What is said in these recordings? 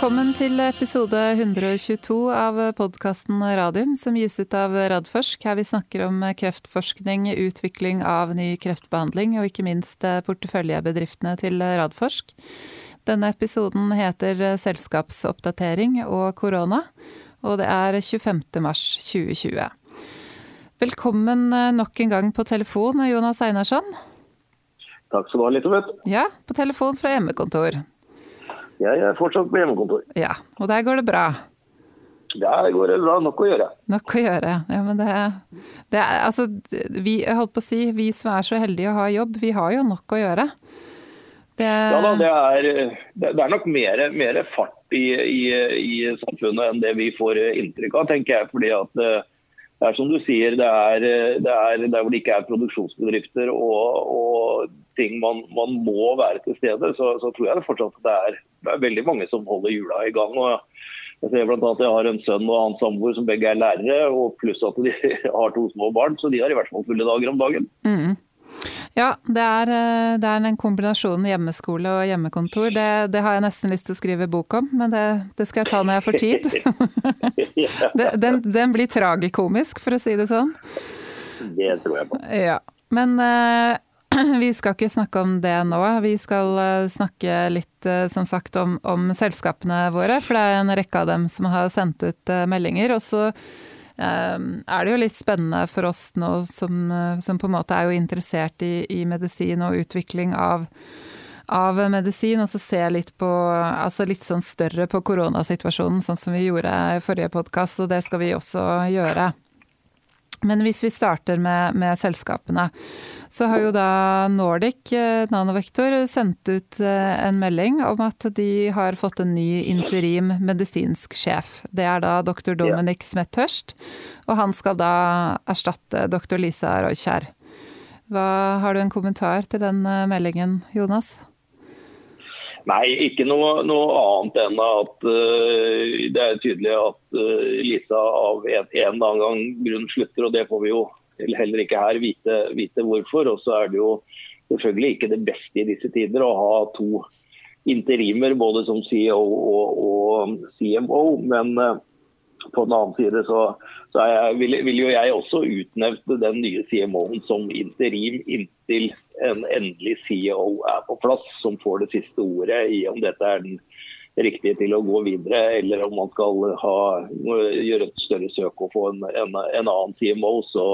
Velkommen til episode 122 av podkasten Radium, som gis ut av Radforsk. Her vi snakker om kreftforskning, utvikling av ny kreftbehandling og ikke minst porteføljebedriftene til Radforsk. Denne episoden heter Selskapsoppdatering og korona, og det er 25. mars 2020. Velkommen nok en gang på telefon, Jonas Einarsson. Takk skal du ha, Elisabeth. Ja, på telefon fra hjemmekontor. Jeg er fortsatt på hjemmekontor. Ja, og der går det bra? Der går det bra. Nok å gjøre. Nok å gjøre. Ja, men det, det er altså Vi holdt på å si, vi som er så heldige å ha jobb, vi har jo nok å gjøre. Det... Ja da, det er, det er nok mer, mer fart i, i, i, samfunnet enn det vi får inntrykk av, tenker jeg. fordi at det er som du sier, det er, det er der hvor det ikke er produksjonsbedrifter og, og ting man, man, må være til stede, så, så tror jeg det fortsatt det er, det er veldig mange som holder hjula i gang. og jeg ser blant annet jeg har en sønn og hans samboer som begge er lærere, og pluss at de har to små barn, så de har i hvert fall fulle dager om dagen. Mm. Ja, det er, det er en kombinasjon hjemmeskole og hjemmekontor. Det, det, har jeg nesten lyst til å skrive bok om, men det, det skal jeg ta når jeg får tid. den, den, blir tragikomisk, for å si det sånn. Det tror jeg på. Ja. Men eh, vi skal ikke snakke om det nå. Vi skal eh, snakke litt eh, som sagt om, om, selskapene våre. For det er en rekke av dem som har sendt ut eh, meldinger. Og så er det jo litt spennende for oss nå som, som på en måte er jo interessert i, i medisin og utvikling av, av medisin, og så se litt på altså litt sånn større på koronasituasjonen, sånn som vi gjorde i forrige podkast, og det skal vi også gjøre. Men hvis vi starter med, med, selskapene, så har jo da Nordic eh, Nanovektor sendt ut eh, en melding om at de har fått en ny interim medisinsk sjef. Det er da doktor Dominic Smethørst, og han skal da erstatte doktor Lisa Roykjær. Har du en kommentar til den eh, meldingen, Jonas? Nei, ikke noe, noe, annet enn at uh, det er tydelig at uh, Lisa av en, en eller annen gang grunn slutter. og Det får vi jo heller ikke her vite, vite hvorfor. Og så er det jo selvfølgelig ikke det beste i disse tider å ha to interimer, både som CEO og, og CMO. Men uh, på den annen side så, så jeg, vil, jo jeg også utnevne den nye CMO-en som interim inntil en endelig CEO er på plass, som får det siste ordet i om dette er den riktige til å gå videre, eller om man skal ha, gjøre et større søk og få en, en, en annen CMO. Så,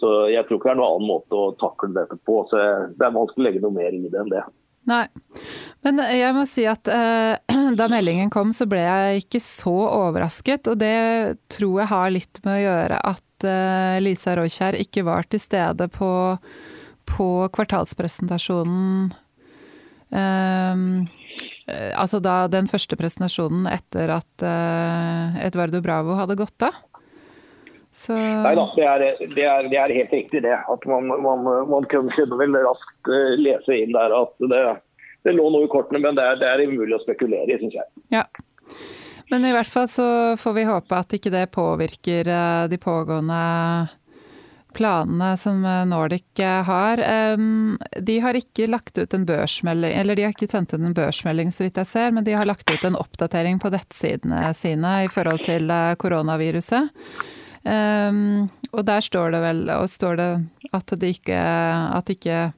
så, jeg tror ikke det er noen annen måte å takle dette på. så Det er vanskelig å legge noe mer i det enn det. Nei, men jeg må si at eh, da meldingen kom så ble jeg ikke så overrasket. Og det tror jeg har litt med å gjøre at eh, Lisa Roykjær ikke var til stede på, på kvartalspresentasjonen. Eh, altså da den første presentasjonen etter at eh, Edvardo Bravo hadde gått av. Så... Nei da, det det, det er, helt riktig det. At man, man, man kunne vel raskt eh, lese inn der at det, det lå noe i kortene, men det er, det er umulig å spekulere i, syns jeg. Ja. Men i hvert fall så får vi håpe at ikke det påvirker eh, de pågående planene som eh, Nordic har. De har ikke lagt ut en børsmelding, eller de har ikke sendt ut en børsmelding så vidt jeg ser, men de har lagt ut en oppdatering på nettsidene sine i forhold til koronaviruset. Um, og der står det vel står det at, det ikke, at ikke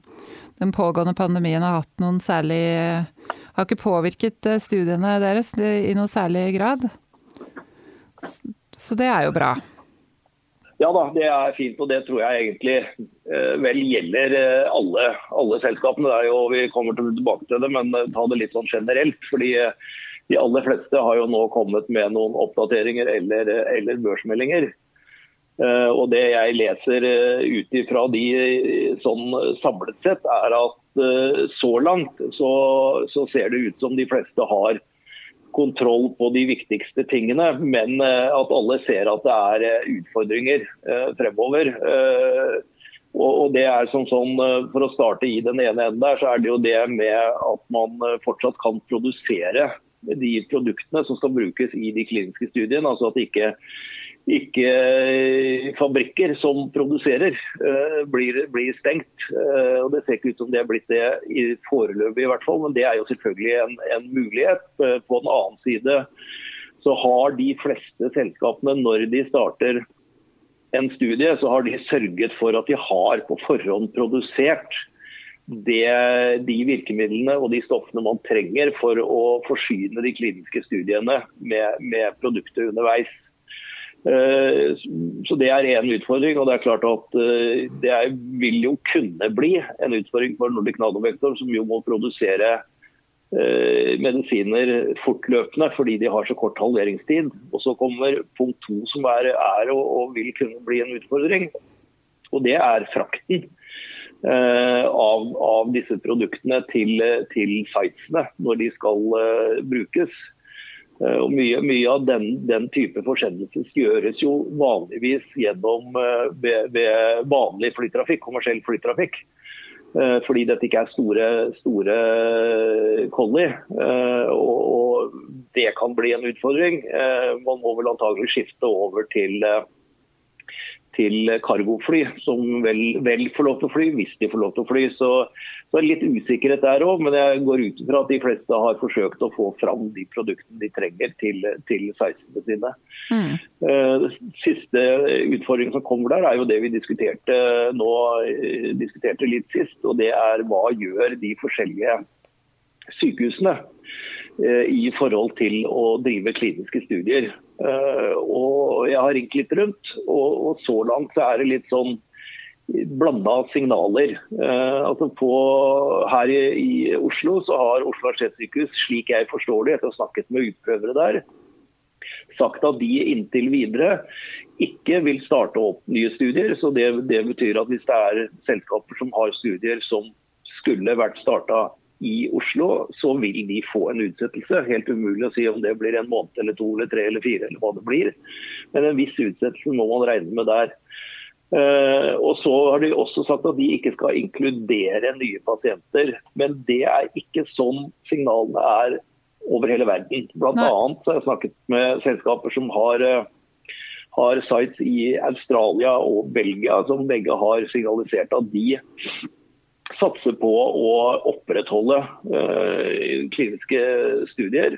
den pågående pandemien har hatt noen særlig Har ikke påvirket eh, studiene deres i noe særlig grad. Så det er jo bra. Ja da, det er fint, og det tror jeg egentlig eh, vel gjelder eh, alle, alle selskapene. Det er jo, vi kommer tilbake til det, men eh, ta det litt sånn generelt. fordi eh, de aller fleste har jo nå kommet med noen oppdateringer eller, eller børsmeldinger. Eh, og Det jeg leser eh, ut ifra de eh, sånn samlet sett, er at så langt så, så, ser det ut som de fleste har kontroll på de viktigste tingene, men at alle ser at det er utfordringer fremover. Og det er som sånn, For å starte i den ene enden der, så er det jo det med at man fortsatt kan produsere de produktene som skal brukes i de kliniske studiene. altså at ikke ikke fabrikker som produserer, blir, blir stengt. Og Det ser ikke ut som det er blitt det i foreløpig, i hvert fall, men det er jo selvfølgelig en, en mulighet. På den annen side så har de fleste selskapene, når de starter en studie, så har de sørget for at de har på forhånd produsert det, de virkemidlene og de stoffene man trenger for å forsyne de kliniske studiene med, med produktet underveis. Eh, så Det er én utfordring. og Det er klart at eh, det vil jo kunne bli en utfordring for Nordic Nanovektor, som jo må produsere eh, medisiner fortløpende fordi de har så kort halveringstid. Og Så kommer punkt to, som er, er og, og, vil kunne bli en utfordring. Og Det er frakten. Av, av, disse produktene til, til sitesene når de skal brukes. Uh, og mye, mye, av den, den type forsendelser gjøres jo vanligvis gjennom uh, ved, ved, vanlig flytrafikk, kommersiell flytrafikk. Fordi dette ikke er store, store collie. Og, og, det kan bli en utfordring. Man må vel antagelig skifte over til til cargofly, som vel, vel, får lov til å fly, hvis de får lov til å fly. Så, så er det litt usikkerhet der òg, men jeg går ut fra at de fleste har forsøkt å få fram de produktene de trenger til, til 16 sine. Mm. Uh, siste utfordring som kommer der, er jo det vi diskuterte nå, eh, diskuterte litt sist. Og det er hva gjør de forskjellige sykehusene i forhold til å drive kliniske studier. Eh, og jeg har ringt litt rundt, og, så langt så er det litt sånn blanda signaler. Eh, altså på, her i, i, Oslo så har Oslo universitetssykehus, slik jeg forstår det etter å ha snakket med utprøvere der, sagt at de inntil videre ikke vil starte opp nye studier. så det, det betyr at hvis det er selskaper som har studier som skulle vært starta i Oslo, så vil de få en utsettelse. Helt umulig å si om det blir en måned eller to eller tre eller fire eller hva det blir. Men en viss utsettelse må man regne med der. Uh, og så har de også sagt at de ikke skal inkludere nye pasienter. Men det er ikke sånn signalene er over hele verden. Blant Nei. annet har jeg snakket med selskaper som har, uh, har sites i Australia og Belgia, som begge har signalisert at de satser på å opprettholde uh, kliniske studier.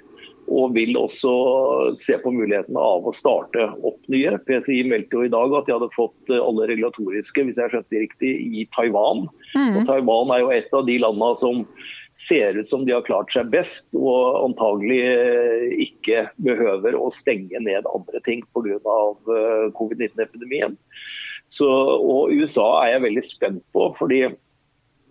Og vil også se på muligheten av å starte opp nye. PCI meldte jo i dag at de hadde fått eh, alle regulatoriske hvis jeg skjønte det riktig, i Taiwan. Mm. Og Taiwan er jo et av de landene som ser ut som de har klart seg best, og antagelig eh, ikke behøver å stenge ned andre ting pga. covid-19-epidemien. Og USA er jeg veldig spent på. fordi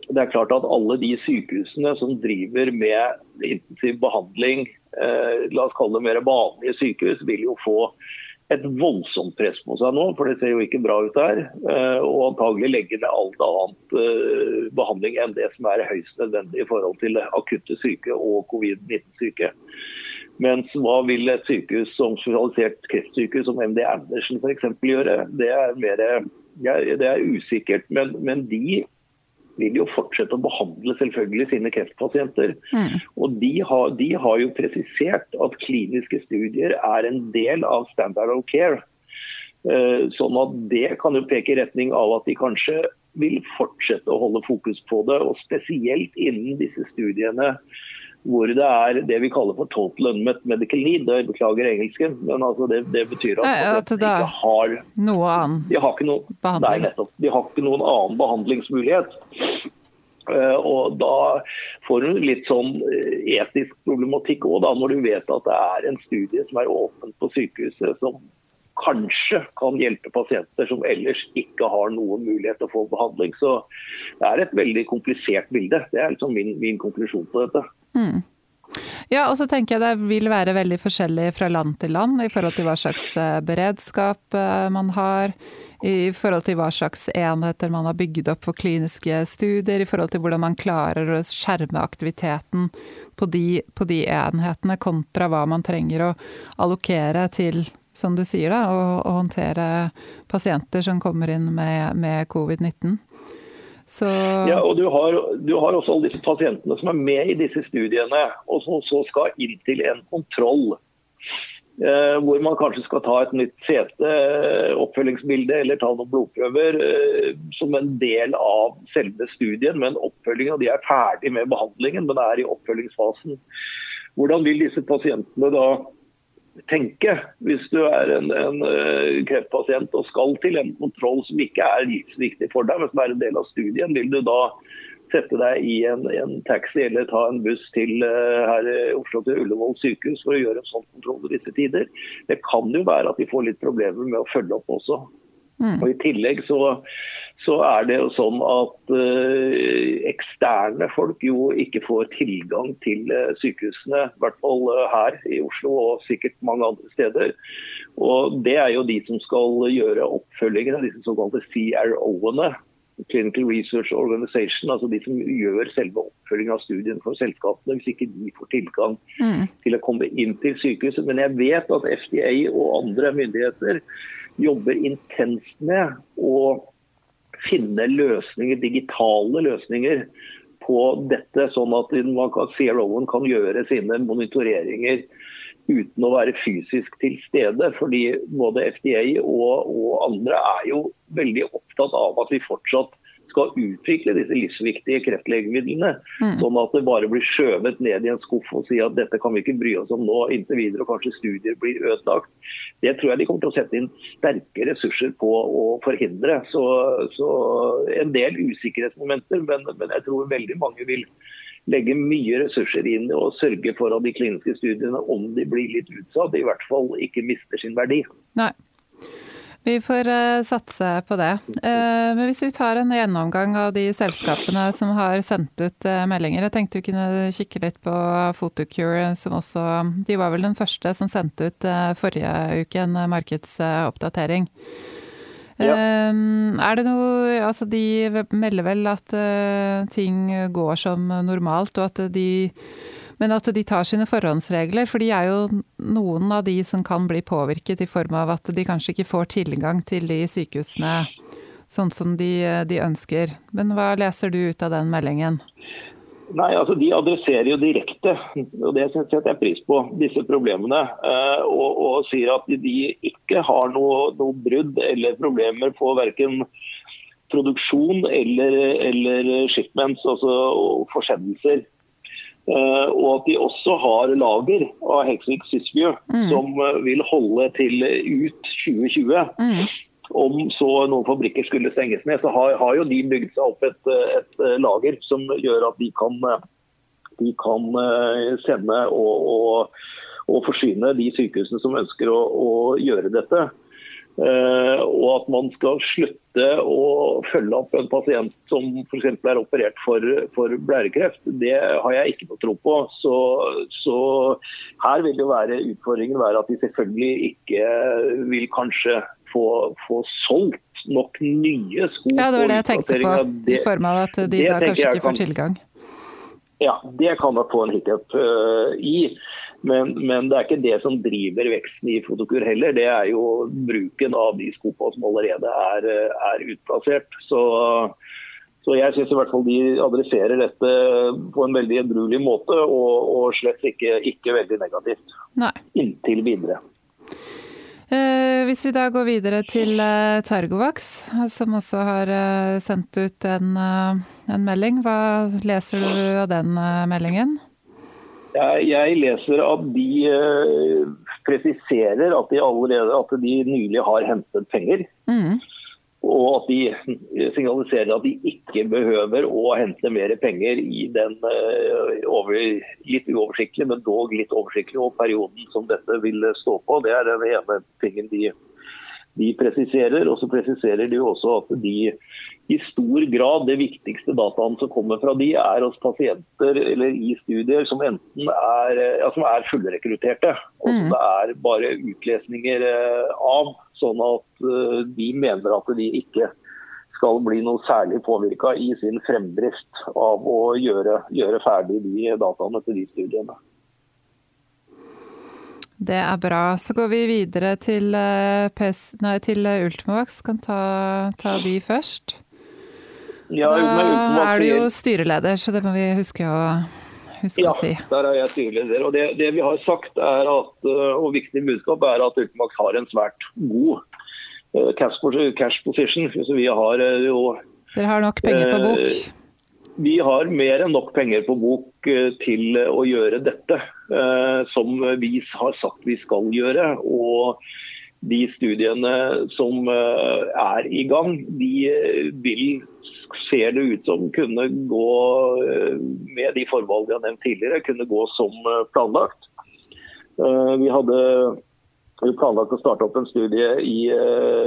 det er klart at alle de sykehusene som driver med intensiv behandling, eh, la oss kalle det mer vanlige sykehus, vil jo få et voldsomt press på seg nå, for det ser jo ikke bra ut der. Eh, og antagelig legge ned alt annet eh, behandling enn det som er høyst nødvendig i forhold til akutte syke og covid-19-syke. Mens hva vil et sykehus som spesialisert kreftsykehus som MD Andersen f.eks. gjøre? Det er, mer, det er usikkert. Men, men de vil jo fortsette å behandle selvfølgelig sine kreftpasienter. Mm. Og de har, de har, jo presisert at kliniske studier er en del av standard of care. Eh, sånn at Det kan jo peke i retning av at de kanskje vil fortsette å holde fokus på det. Og spesielt innen disse studiene hvor det er det vi kaller for total unmet medical need. Jeg beklager engelsken, men altså det, det, betyr at, Nei, at de ikke har noe annen de har ikke noen, behandling. Nei. De har ikke noen annen behandlingsmulighet. Uh, og Da får du litt sånn eh, etisk problematikk òg, når du vet at det er en studie som er åpent på sykehuset, som kanskje kan hjelpe pasienter som ellers ikke har noen mulighet til å få behandling. Så det er et veldig komplisert bilde. Det er liksom min, min konklusjon på dette. Mm. Ja, og så tenker jeg det vil være veldig forskjellig fra land til land i forhold til hva slags eh, beredskap eh, man har. I forhold til hva slags enheter man har bygd opp for kliniske studier. I forhold til hvordan man klarer å skjerme aktiviteten på de, på de enhetene, kontra hva man trenger å allokere til som du sier, da, å, å håndtere pasienter som kommer inn med, med covid-19. Så... Ja, og du har, du har, også alle disse pasientene som er med i disse studiene, og som så skal inn til en kontroll. Eh, hvor man kanskje skal ta et nytt sete, oppfølgingsbilde eller ta noen blodprøver eh, som en del av selve studien. Men oppfølgingen, de er ferdig med behandlingen, men er i oppfølgingsfasen. Hvordan vil disse pasientene da tenke hvis du er en, en eh, kreftpasient og skal til en kontroll som ikke er livsviktig for deg, men som er en del av studien? Vil du da sette deg i en, en, taxi eller ta en buss til uh, her i Oslo til Ullevål sykehus for å gjøre en sånn kontroll i disse tider. Det kan jo være at de får litt problemer med å følge opp også. Mm. Og I tillegg så, så, er det jo sånn at uh, eksterne folk jo ikke får tilgang til uh, sykehusene. I hvert fall her i Oslo og sikkert mange andre steder. Og Det er jo de som skal gjøre oppfølgingen, av disse såkalte CRO-ene. Clinical Research Organization, altså de som gjør selve oppfølgingen av studien for selskapene, hvis ikke de får tilgang mm. til å komme inn til sykehuset. Men jeg vet at FDA og andre myndigheter jobber intenst med å finne løsninger, digitale løsninger på dette, sånn at CRO-en kan gjøre sine monitoreringer uten å være fysisk til stede. Fordi både FDA og, og, andre er jo veldig opptatt av at vi fortsatt skal utvikle disse livsviktige kreftlegemidlene. Mm. Sånn at det bare blir skjøvet ned i en skuff og si at dette kan vi ikke bry oss om nå inntil videre, og kanskje studier blir ødelagt. Det tror jeg de kommer til å sette inn sterke ressurser på å forhindre. Så, så en del usikkerhetsmomenter, men, men jeg tror veldig mange vil legge mye ressurser inn og sørge for at de kliniske studiene, om de blir litt utsatt, i hvert fall ikke mister sin verdi. Nei. Vi får uh, satse på det. Uh, men hvis vi tar en gjennomgang av de selskapene som har sendt ut uh, meldinger. Jeg tenkte vi kunne kikke litt på Photocure, som også De var vel den første som sendte ut forrige uke en markedsoppdatering. Ja. Er det noe Altså, de melder vel at ting går som normalt, og at de men at de tar sine forhåndsregler, for de er jo noen av de som kan bli påvirket i form av at de kanskje ikke får tilgang til de sykehusene sånn som de, de ønsker. Men hva leser du ut av den meldingen? Nei, altså De adresserer jo direkte, og det setter jeg pris på, disse problemene. Eh, og, og, sier at de ikke har noe, noe brudd eller problemer på verken produksjon eller, eller shipments, altså forsendelser. Uh, og at de også har lager av Heksvik Sysview mm. som vil holde til ut 2020. Mm om så noen fabrikker skulle stenges ned, så har, har jo de bygd seg opp et, et, lager som gjør at de kan, de kan eh, sende og, og, og, forsyne de sykehusene som ønsker å, å gjøre dette. Uh, og at man skal slutte å følge opp en pasient som f.eks. er operert for, for blærekreft, det har jeg ikke noe tro på. Så, så, her vil jo være utfordringen være at de selvfølgelig ikke vil kanskje få, få solgt nok nye sko. Ja, det var det jeg tenkte på, i form av at de da kanskje ikke får tilgang. Ja, det kan nok få en hiccup uh, i. Men, men, det er ikke det som driver veksten i Fotokur heller. Det er jo bruken av de skopa som allerede er, er utplassert. Så, så jeg syns i hvert fall de adresserer dette på en veldig edruelig måte, og, og slett ikke, ikke, veldig negativt. Nei. Inntil videre. Eh, hvis vi da går videre til eh, Tergovax, som også har eh, sendt ut en, en melding. Hva leser du av den meldingen? Jeg leser at de presiserer at de allerede at de nylig har hentet penger. Mm. Og at de signaliserer at de ikke behøver å hente mer penger i den uh, over, litt uoversiktlige, men dog litt oversiktlige perioden som dette vil stå på. Det er den ene tingen de, de presiserer. Og så presiserer de også at de i stor grad det viktigste dataene som kommer fra de, er hos pasienter eller i studier som enten er, ja, som er fullrekrutterte, og som mm. det er bare utlesninger eh, av. Sånn at uh, de mener at de ikke skal bli noe særlig påvirka i sin fremdrift av å gjøre, gjøre ferdig de dataene til de studiene. Det er bra. Så går vi videre til, uh, PS, nei, til Ultimovax. Kan ta, ta de først. Ja, da er du jo styreleder, så det må vi huske å, huske ja, å si. der er jeg styreleder. Og det, det, vi har sagt er at, og viktig budskap er at Ultimax har en svært god cash position. Så vi har jo Dere har nok penger på bok? Vi har mer enn nok penger på bok til å gjøre dette, som vi har sagt vi skal gjøre. Og de studiene som er i gang, de vil ser det ut som kunne gå, eh, med de forvalg vi har nevnt tidligere, kunne gå som eh, planlagt. Eh, vi hadde planlagt å starte opp en studie i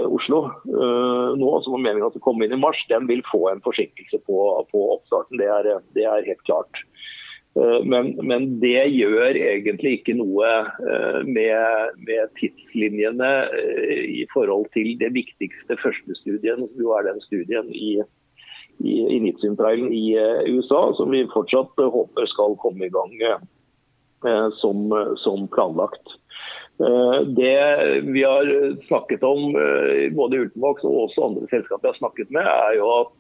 Oslo nå, som var meningen at det kom inn i mars. Den vil få en forsinkelse på, på oppstarten, det er, det er, helt klart. Men, men, det gjør egentlig ikke noe med, med tidslinjene i forhold til det viktigste første studien, som jo er den studien i i i eh, USA, som vi fortsatt eh, håper skal komme i gang eh, som, som planlagt. Det vi har snakket om, både Ultenvåg og også andre selskaper jeg har snakket med, er jo at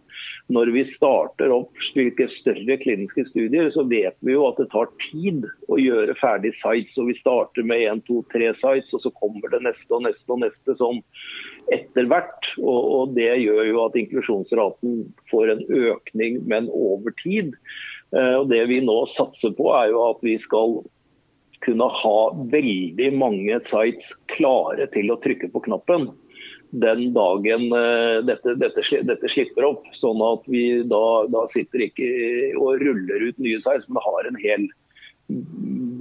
når vi starter opp slike større kliniske studier, så vet vi jo at det tar tid å gjøre ferdig sites. og Vi starter med én, to, tre sites, og så kommer det neste og neste og neste sånn etter hvert. Og, og Det gjør jo at inklusjonsraten får en økning, men over tid. Eh, og Det vi nå satser på, er jo at vi skal kunne ha veldig mange sites klare til å trykke på knappen den dagen uh, dette, dette, dette, slipper opp. Sånn at vi da, da, sitter ikke og ruller ut nye sites, men har en hel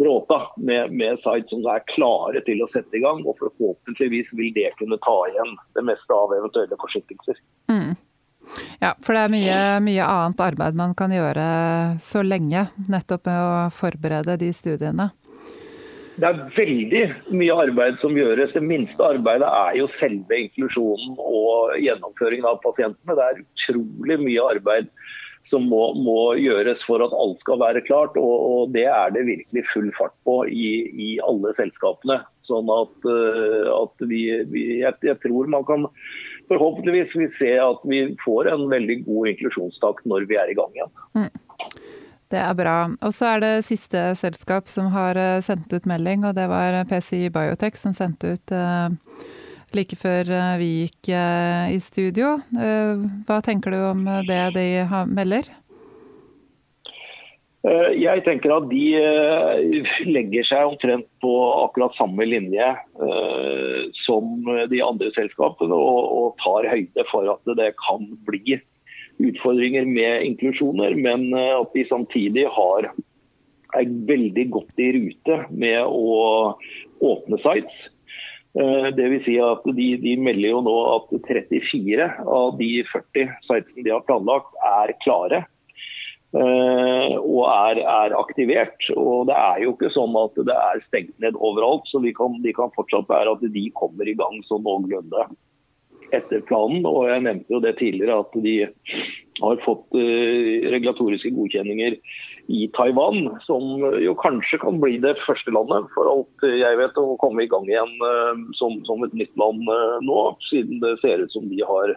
bråta med, med sites som er klare til å sette i gang. Og forhåpentligvis vil det kunne ta igjen det meste av eventuelle forsinkelser. Mm. Ja, for det er mye, mye, annet arbeid man kan gjøre så lenge, nettopp med å forberede de studiene. Det er veldig mye arbeid som gjøres. Det minste arbeidet er jo selve inklusjonen og gjennomføringen av pasientene. Det er utrolig mye arbeid som må, må, gjøres for at alt skal være klart. Og, og det er det virkelig full fart på i, i alle selskapene. Sånn at, uh, at vi, vi jeg, jeg, tror man kan forhåpentligvis vi se at vi får en veldig god inklusjonstakt når vi er i gang igjen. Mm. Det er bra. Og så er det siste selskap som har eh, sendt ut melding, og det var PCI Biotech som sendte ut uh, like før eh, vi gikk eh, i studio. Eh, hva tenker du om det de melder? Jeg tenker at de legger seg omtrent på akkurat samme linje som de andre selskapene, og tar høyde for at det kan bli utfordringer med inklusjoner, men at de samtidig har, er veldig godt i rute med å åpne sites. Eh, det vil si at de, de, melder jo nå at 34 av de 40 sitene de har planlagt, er klare. Uh, og er, er, aktivert. Og det er jo ikke sånn at det er stengt ned overalt. Så de kan, de kan fortsatt være at de kommer i gang sånn noenlunde etter planen. Og jeg nevnte jo det tidligere at de har fått uh, regulatoriske godkjenninger i Taiwan, som jo kanskje kan bli det første landet, for alt jeg vet, å komme i gang igjen uh, som, som, et nytt land uh, nå, siden det ser ut som de har,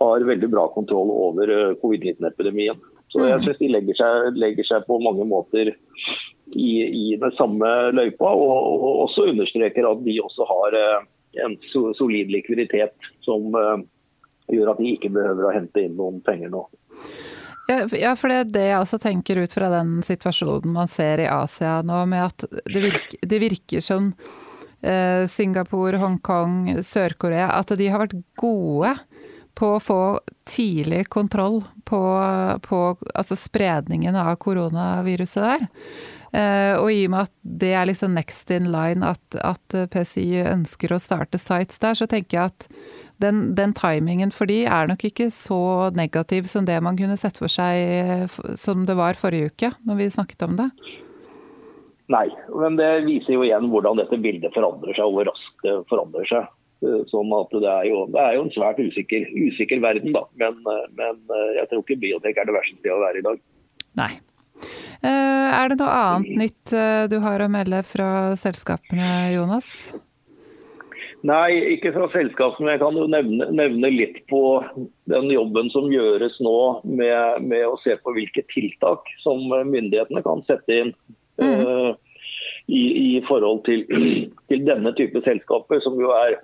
har veldig bra kontroll over uh, covid-19-epidemien. Så jeg synes de legger seg, legger seg, på mange måter i, i den samme løypa, og, og, også understreker at de også har en solid likviditet som gjør at de ikke behøver å hente inn noen penger nå. Ja, for det er det jeg også tenker ut fra den situasjonen man ser i Asia nå, med at det virker, det virker som eh, Singapore, Hongkong, Sør-Korea At de har vært gode på å få tidlig kontroll på, på altså spredningen av koronaviruset der. Eh, og i og med at det er liksom next in line at, at PCI ønsker å starte sites der, så tenker jeg at den, den, timingen for de er nok ikke så negativ som det man kunne sett for seg som det var forrige uke, når vi snakket om det? Nei, men det viser jo igjen hvordan dette bildet forandrer seg, og hvor raskt det forandrer seg. Sånn at det er jo, det er jo en svært usikker, usikker verden, da. Men, men, jeg tror ikke biotek er det verste stedet å være i dag. Nei. Eh, er det noe annet nytt eh, du har å melde fra selskapene, Jonas? Nei, ikke fra selskapene. Jeg kan jo nevne, nevne, litt på den jobben som gjøres nå med, med, å se på hvilke tiltak som myndighetene kan sette inn mm. uh, i, i, forhold til, til, denne type selskaper, som jo er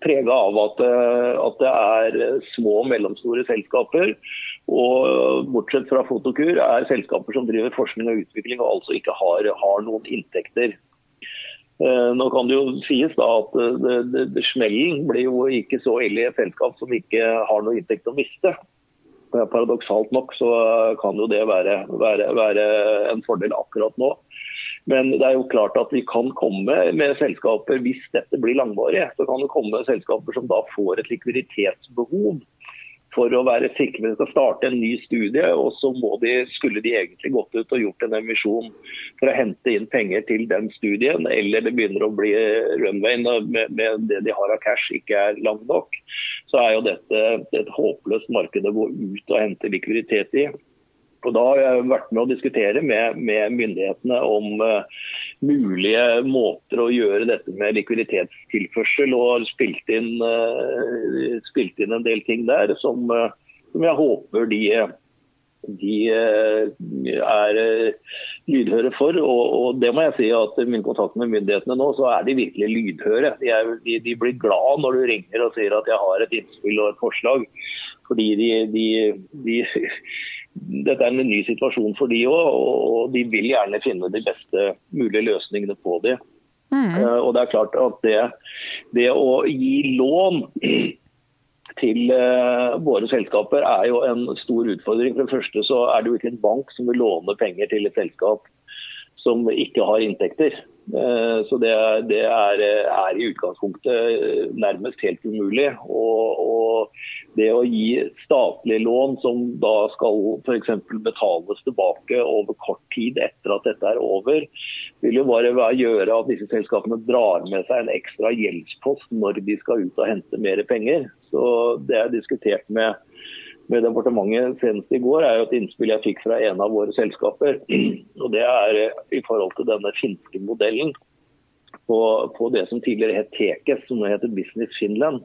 prega av at, eh, at, det er små og mellomstore selskaper. Og bortsett fra Fotokur er selskaper som driver forskning og utvikling og altså ikke har, har noen inntekter. Eh, nå kan det jo sies da at eh, det, det, det, smellen blir jo ikke så ille i et selskap som ikke har noe inntekt å miste. Paradoksalt nok så kan jo det være, være, være, en fordel akkurat nå. Men det er jo klart at vi kan komme med selskaper, hvis dette blir langvarig, så kan det komme selskaper som da får et likviditetsbehov for å være sikre på at de skal starte en ny studie. Og så de, skulle de egentlig gått ut og gjort en emisjon for å hente inn penger til den studien, eller det begynner å bli runway med, med det de har av cash ikke er lang nok, så er jo dette et håpløst marked å gå ut og hente likviditet i. Og Da har jeg vært med å diskutere med, med myndighetene om uh, mulige måter å gjøre dette med likviditetstilførsel, og har spilt inn, uh, spilt inn en del ting der som, uh, som jeg håper de, de er lydhøre for. Og, det må jeg si at min kontakt med myndighetene nå, så er de virkelig lydhøre. De, er, de, de blir glad når du ringer og sier at jeg har et innspill og et forslag. Fordi de, de dette er en ny situasjon for de òg, og de vil gjerne finne de beste mulige løsningene på det. Mm. Uh, og det er klart at det, det å gi lån til uh, våre selskaper er jo en stor utfordring. For det første så er det jo ikke en bank som vil låne penger til et selskap som ikke har inntekter. Uh, så det, det er, er, i utgangspunktet nærmest helt umulig. Og, og det å gi statlige lån som da skal f.eks. betales tilbake over kort tid etter at dette er over, vil jo bare gjøre at disse selskapene drar med seg en ekstra gjeldspost når de skal ut og hente mer penger. Så Det er diskutert med, med departementet senest i går, er jo et innspill jeg fikk fra en av våre selskaper. Og Det er i forhold til denne finske modellen på, på det som tidligere het Tekes, som nå heter Business Finland.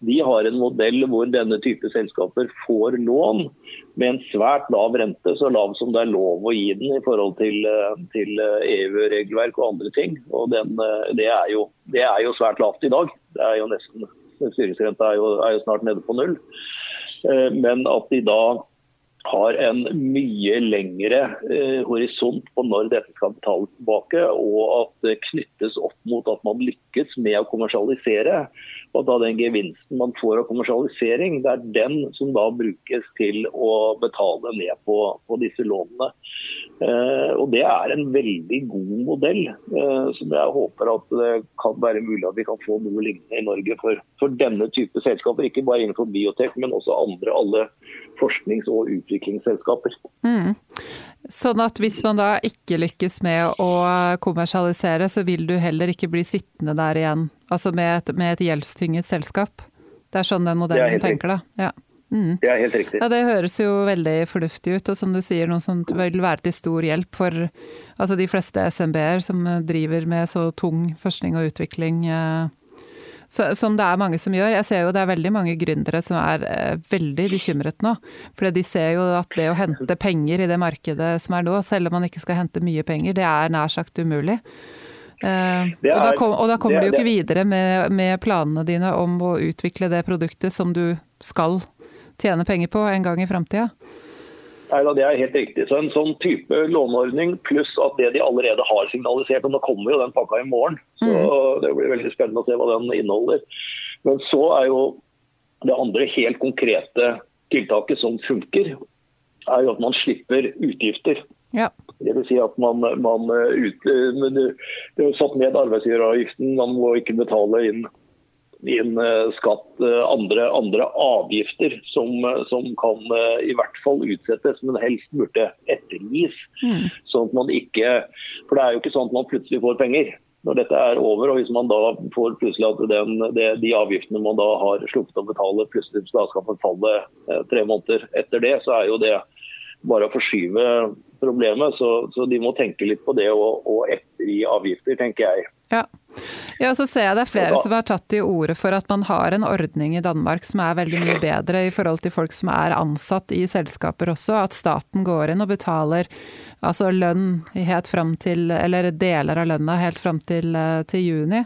De har en modell hvor denne type selskaper får lån med en svært lav rente, så lav som det er lov å gi den i forhold til, eh, til EU-regelverk og andre ting. Og den, eh, det, er jo, det, er jo, svært lavt i dag. Det er jo nesten, Styringsrenta er jo, er jo snart nede på null. Eh, men at de da har en mye lengre eh, horisont på når dette skal betales tilbake, og at det knyttes opp mot at man lykkes med å kommersialisere. Og da den gevinsten man får av kommersialisering, det er den som da brukes til å betale ned på, på disse lånene. Eh, og Det er en veldig god modell, eh, som jeg håper at det kan være mulig at vi kan få noe lignende i Norge for, for denne type selskaper. Ikke bare innenfor biotek, men også andre alle forsknings- og utviklingsselskaper. Mm. Sånn at hvis man da ikke lykkes med å kommersialisere, så vil du heller ikke bli sittende der igjen, altså med et, med et gjeldstynget selskap? Det er sånn den modellen tenker, da? Ja. Mm. Det er helt riktig. Ja, Det høres jo veldig fornuftig ut, og som du sier, noe som vil være til stor hjelp for altså de fleste SMB-er som driver med så tung forskning og utvikling. Eh, så, som det er mange som gjør. Jeg ser jo det er veldig mange gründere som er eh, veldig bekymret nå. For de ser jo at det å hente penger i det markedet som er nå, selv om man ikke skal hente mye penger, det er nær sagt umulig. Eh, er, og, da kom, og, da kommer er, du jo ikke videre med, med, planene dine om å utvikle det produktet som du skal tjene penger på en gang i framtida. Nei, da, Det er helt riktig. Så En sånn type låneordning pluss at det de allerede har signalisert, og nå kommer jo den pakka i morgen, så mm. det blir veldig spennende å se hva den inneholder. Men så er jo det andre helt konkrete tiltaket som funker, er jo at man slipper utgifter. Ja. Det vil si at man, man ut, det er satt ned arbeidsgiveravgiften, man må ikke betale inn inn eh, skatt, eh, andre, andre avgifter som, eh, som, kan i hvert fall utsettes, men helst burde ettergis. Mm. Sånn at man ikke, For det er jo ikke sånn at man plutselig får penger når dette er over. og Hvis man da får plutselig at den, det, de avgiftene man da har sluppet å betale, plutselig skal forfalle tre måneder etter det, så er jo det bare å forskyve problemet. Så, så de må tenke litt på det og, og ettergi avgifter, tenker jeg. Ja. Ja, så ser jeg det er flere som har tatt til orde for at man har en ordning i Danmark som er veldig mye bedre i forhold til folk som er ansatt i selskaper også. At staten går inn og betaler altså lønn helt fram til, eller deler av lønna helt fram til, eh, til juni.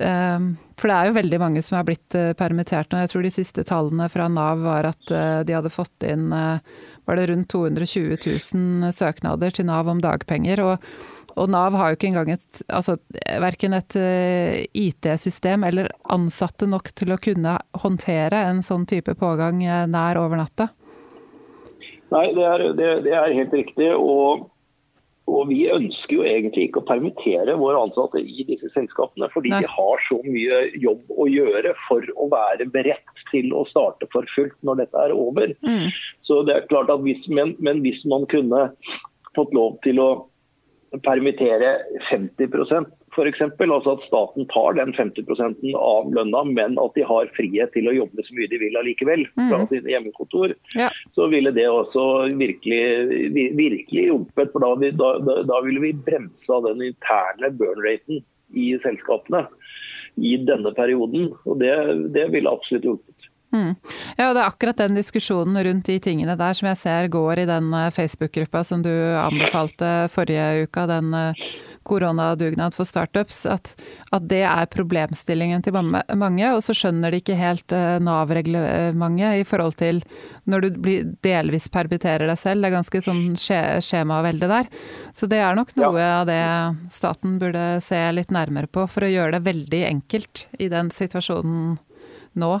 Ehm, for det er jo veldig mange som er blitt eh, permittert nå. Jeg tror de siste tallene fra Nav var at eh, de hadde fått inn var det rundt 220 000 søknader til Nav om dagpenger. Og, og Nav har jo ikke engang et altså et IT-system eller ansatte nok til å kunne håndtere en sånn type pågang nær over natta. Nei, det er, det, det er helt riktig. Og, og, vi ønsker jo egentlig ikke å permittere våre ansatte i disse selskapene. Fordi Nei. de har så mye jobb å gjøre for å være beredt til å starte for fullt når dette er over. Mm. Så det er klart at hvis, men, men hvis man kunne fått lov til å permittere 50 f.eks. Altså at staten tar den 50% av lønna, men at de har frihet til å jobbe så mye de vil allikevel fra mm. sine hjemmekontor. Ja. Så ville det også virkelig, virkelig hjulpet. For da, da, da ville vi bremsa den interne burn-raten i selskapene i denne perioden. Og det, det ville absolutt hjulpet. Mm. Ja, og det er akkurat den diskusjonen rundt de tingene der som jeg ser går i den eh, Facebook-gruppa som du anbefalte forrige uka, den eh, koronadugnad for startups, at, at, det er problemstillingen til mange. Og så skjønner de ikke helt eh, Nav-reglementet i forhold til når du blir delvis permitterer deg selv. Det er ganske sånn skjemavelde der. Så det er nok noe ja. av det staten burde se litt nærmere på, for å gjøre det veldig enkelt i den situasjonen nå.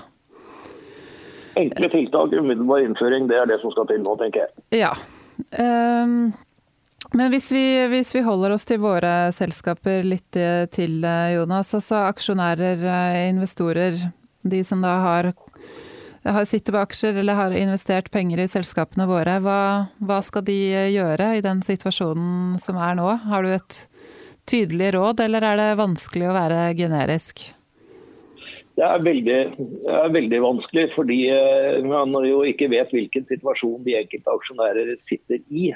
Enkle tiltak, umiddelbar innføring, det er det som skal til nå, tenker jeg. Ja. Um, men hvis vi, hvis vi, holder oss til våre selskaper litt eh, til, eh, Jonas. Altså aksjonærer, eh, investorer, de som da har, har sitter på aksjer eller har investert penger i selskapene våre. Hva, hva, skal de gjøre i den situasjonen som er nå? Har du et tydelig råd, eller er det vanskelig å være generisk? Det er, veldig, det er veldig, vanskelig, fordi man jo ikke vet hvilken situasjon de enkelte aksjonærer sitter i.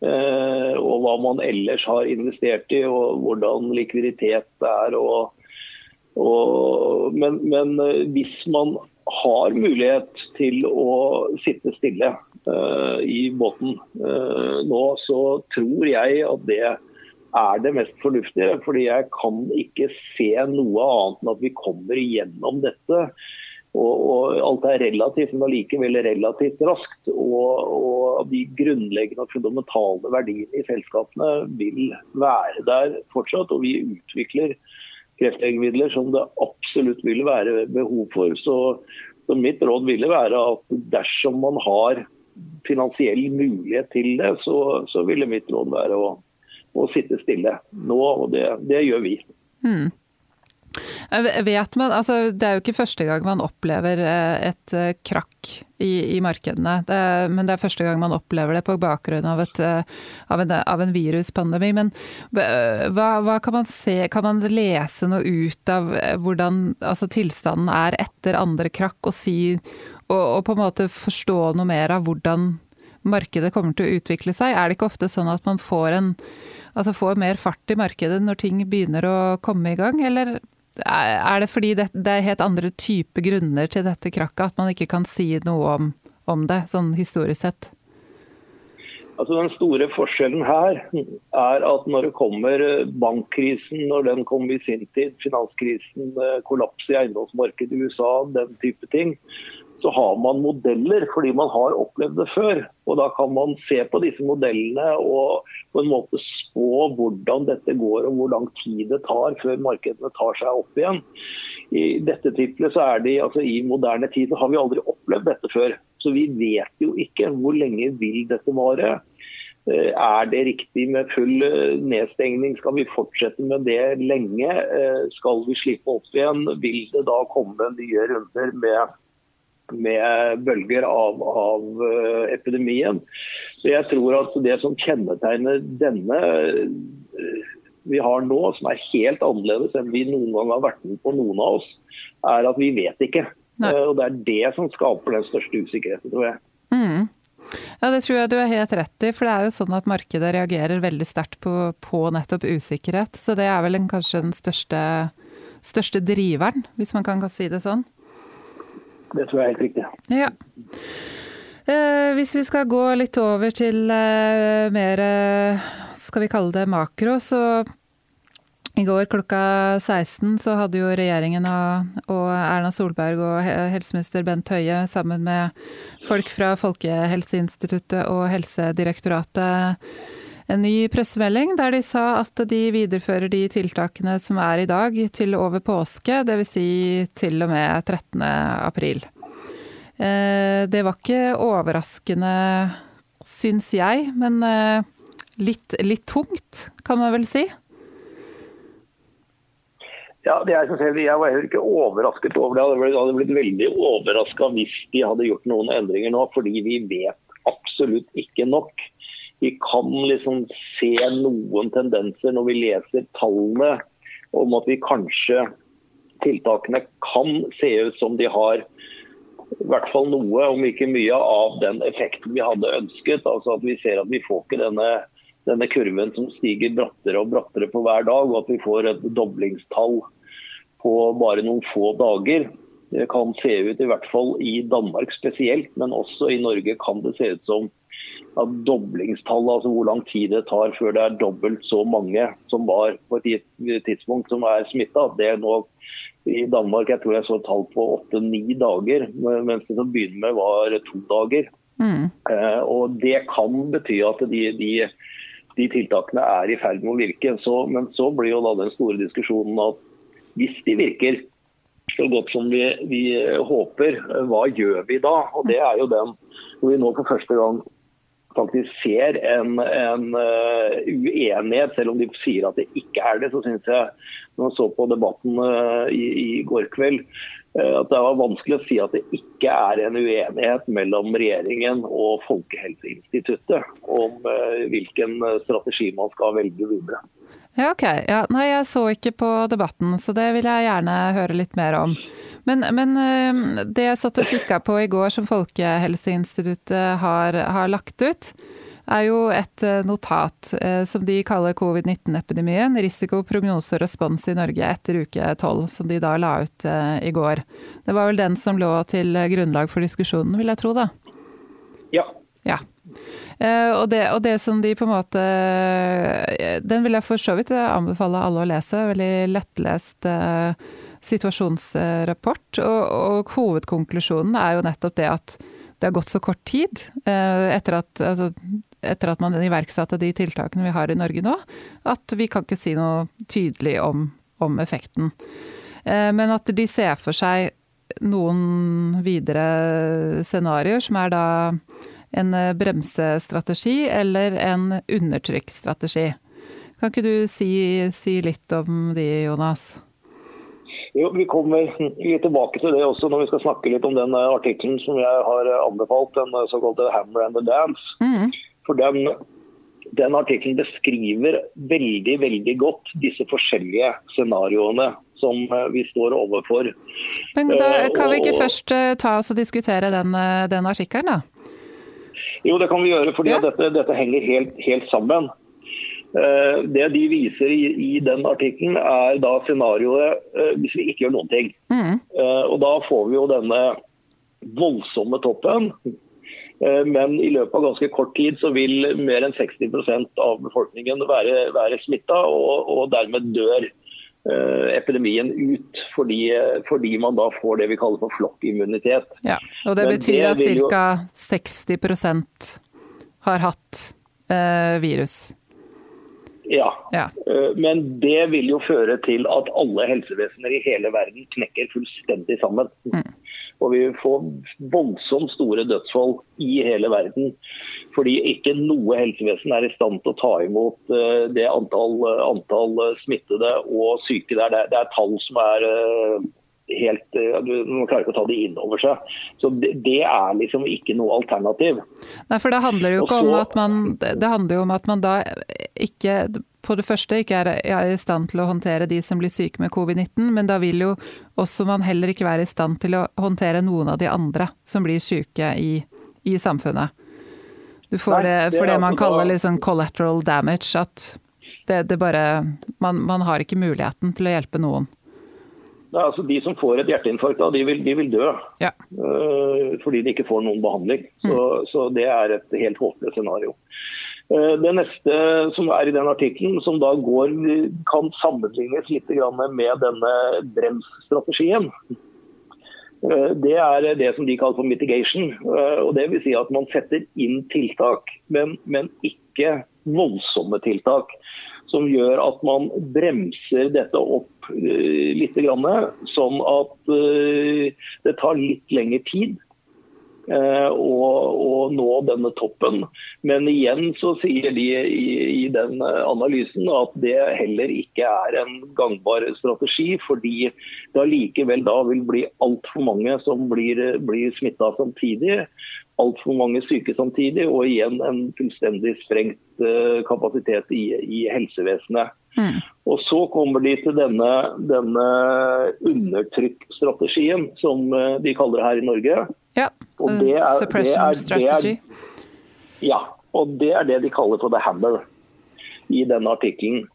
Eh, og hva man ellers har investert i, og hvordan likviditet er. Og, og, men, men, eh, hvis man har mulighet til å sitte stille uh, i båten uh, nå, så tror jeg at det er det mest fornuftige. Fordi jeg kan ikke se noe annet enn at vi kommer igjennom dette og, og, alt er relativt, men allikevel relativt raskt. Og, og, de grunnleggende og fundamentale verdiene i selskapene vil være der fortsatt. Og vi utvikler kreftlegemidler som det absolutt vil være behov for. Så, så mitt råd ville være at dersom man har finansiell mulighet til det, så, så ville mitt råd være å, å sitte stille nå. Og det, det gjør vi. Mm. Vet man, altså Det er jo ikke første gang man opplever eh, et eh, krakk i, i markedene, det, men det er første gang man opplever det på bakgrunn av, et, eh, av, en, av en, viruspandemi. Men hva, hva, kan man se, kan man lese noe ut av hvordan altså tilstanden er etter andre krakk, og si og, og på en måte forstå noe mer av hvordan markedet kommer til å utvikle seg? Er det ikke ofte sånn at man får en altså får mer fart i markedet når ting begynner å komme i gang, eller er det fordi det, det er helt andre typer grunner til dette krakket, at man ikke kan si noe om, om det, sånn historisk sett? Altså Den store forskjellen her er at når det kommer eh, bankkrisen, når den kom i sin tid, finanskrisen, eh, kollaps i eiendomsmarkedet i USA, den type ting, så har man modeller fordi man har opplevd det før. Og Da kan man se på disse modellene og på en måte spå hvordan dette går og hvor lang tid det tar før markedene tar seg opp igjen. I dette tilfellet så er de, altså I moderne tid så har vi aldri opplevd dette før. Så vi vet jo ikke hvor lenge vil dette vare. Eh, er det riktig med full eh, nedstengning? Skal vi fortsette med det lenge? Eh, skal vi slippe opp igjen? Vil det da komme nye runder med med bølger av, av eh, epidemien. Så jeg tror at det som kjennetegner denne eh, vi har nå, som er helt annerledes enn vi noen gang har vært med på noen av oss, er at vi vet ikke. Nei. Eh, og Det er det som skaper den største usikkerheten, tror jeg. Mm. Ja, Det tror jeg du er helt rett i. For det er jo sånn at markedet reagerer veldig sterkt på, på nettopp usikkerhet. Så det er vel en, kanskje den største største driveren, hvis man kan si det sånn? Det tror jeg er helt riktig. Ja. Eh, hvis vi skal gå litt over til eh, mer, skal vi kalle det makro, så i går klokka 16 så hadde jo regjeringen og, og, Erna Solberg og helseminister Bent Høie sammen med folk fra Folkehelseinstituttet og Helsedirektoratet en ny pressemelding der de sa at de viderefører de tiltakene som er i dag til over påske, dvs. Si til og med 13. april. Eh, det var ikke overraskende, syns jeg, men eh, litt, litt tungt, kan man vel si? Ja, det er Jeg var heller ikke overrasket over det. Jeg hadde blitt veldig overraska hvis de hadde gjort noen endringer nå, fordi vi vet absolutt ikke nok vi kan liksom se noen tendenser når vi leser tallene om at vi kanskje tiltakene kan se ut som de har i hvert fall noe, om ikke mye, av den effekten vi hadde ønsket. Altså at Vi ser at vi får ikke denne, denne kurven som stiger brattere og brattere på hver dag, og at vi får et doblingstall på bare noen få dager. Det kan se ut, i hvert fall i Danmark spesielt, men også i Norge kan det se ut som at doblingstallet, altså hvor lang tid det tar før det er dobbelt så mange som var på et tidspunkt som er smitta, det er nå i Danmark jeg tror jeg så tall på åtte-ni dager, mens det til å begynne med var to dager. Mm. Eh, og Det kan bety at de, de, de, tiltakene er i ferd med å virke. Så, men så blir jo da den store diskusjonen at hvis de virker så godt som vi, vi håper, hva gjør vi da? Og Det er jo den hvor vi nå for første gang faktisk ser en, en uh, uenighet, selv om de sier at det ikke er det, så syns jeg når man så på debatten uh, i, i, går kveld, uh, at det var vanskelig å si at det ikke er en uenighet mellom regjeringen og Folkehelseinstituttet om hvilken strategi man skal velge videre. Ja, ok. Ja, nei, jeg så ikke på debatten, så det vil jeg gjerne høre litt mer om. Men, men eh, det jeg satt og kikka på i går som Folkehelseinstituttet har, har, lagt ut, er jo et eh, notat eh, som de kaller covid-19-epidemien. Risiko, prognose og respons i Norge etter uke tolv, som de da la ut i går. Det var vel den som lå til grunnlag for diskusjonen, vil jeg tro da? Ja. ja. Og det, og det, som de på en måte Den vil jeg for så vidt anbefale alle å lese. Veldig lettlest situasjonsrapport. Og, og, hovedkonklusjonen er jo nettopp det at det har gått så kort tid eh, etter at, altså, etter at man iverksatte de tiltakene vi har i Norge nå, at vi kan ikke si noe tydelig om, om effekten. Eh, men at de ser for seg noen videre scenarioer, som er da en bremsestrategi eller en undertrykkstrategi. Kan ikke du si, si litt om de, Jonas? Jo, Vi kommer litt tilbake til det også når vi skal snakke litt om den eh, artikkelen som jeg har eh, anbefalt, den eh, såkalte 'Hammer and the Dance'. Mm. For den, den artikkelen beskriver veldig veldig godt disse forskjellige scenarioene som vi står overfor. Men da Kan vi ikke først ta oss og diskutere den, den artikkelen, da? Jo, det kan vi gjøre, fordi ja. dette, dette, henger helt, helt sammen. Eh, det de viser i, i den artikkelen, er da scenarioet eh, hvis vi ikke gjør noen ting. Mm. Eh, og Da får vi jo denne voldsomme toppen. Men i løpet av ganske kort tid så vil mer enn 60% av befolkningen være, være smitta, og, og, dermed dør epidemien ut. Fordi, fordi, man da får det vi kaller for flokkimmunitet. Ja, og det betyr det at ca. 60% har hatt eh, virus? Ja. ja. Eh, men det vil jo føre til at alle helsevesener i hele verden knekker fullstendig sammen. Mm. Og vi får voldsomt store dødsfall i hele verden. Fordi ikke noe helsevesen er i stand til å ta imot eh, det antall, antall smittede og syke der. Det er tall som er eh, helt Man klarer ikke å ta det inn over seg. Så det, det, er liksom ikke noe alternativ. Nei, for det handler jo så, om at man Det handler jo om at man da ikke på det første ikke er, i stand til å håndtere de som blir syke med covid-19, men da vil jo også man heller ikke være i stand til å håndtere noen av de andre som blir syke i, i samfunnet. Du får Nei, det, for det, det man kaller liksom collateral damage, at det, det bare man, man har ikke muligheten til å hjelpe noen. Altså, de som får et hjerteinfarkt, de vil, de vil dø. Ja. Uh, fordi de ikke får noen behandling. Så, mm. så det er et helt håpløst scenario. Uh, det neste som er i den artikkelen, som da går, kan sammenlignes litt med denne bremsstrategien, uh, det er det som de kaller for mitigation. og det vil si at Man setter inn tiltak, men, men ikke voldsomme tiltak som gjør at man bremser dette opp uh, litt, sånn at uh, det tar litt lengre tid uh, å, å, nå denne toppen. Men igjen så sier de i, i, den analysen at det heller ikke er en gangbar strategi, fordi det allikevel da vil bli altfor mange som blir, blir smitta samtidig altfor mange syke samtidig, og igjen en fullstendig sprengt uh, kapasitet i, i helsevesenet. Mm. Og Så kommer de til denne, denne undertrykkstrategien, som de kaller det her i Norge. Og er, suppression er, strategy. ja, og det er det de kaller for the hammer i denne artikkelen.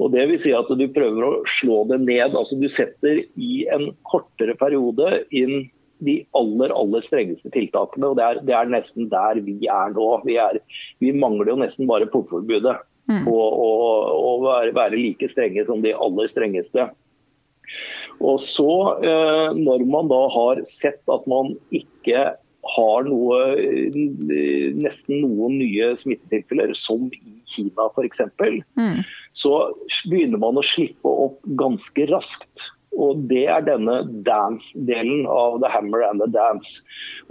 Og det vil si at Du prøver å slå det ned. altså Du setter i en kortere periode inn de aller aller strengeste tiltakene. og Det er, det er nesten der vi er nå. Vi, er, vi mangler jo nesten bare portforbudet mm. på å, være, være, like strenge som de aller strengeste. Og så, eh, Når man da har sett at man ikke har noe, nesten noen nye smittetilfeller, som i Kina f.eks., mm. så begynner man å slippe opp ganske raskt. Og Det er denne dance-delen av The Hammer and the Dance.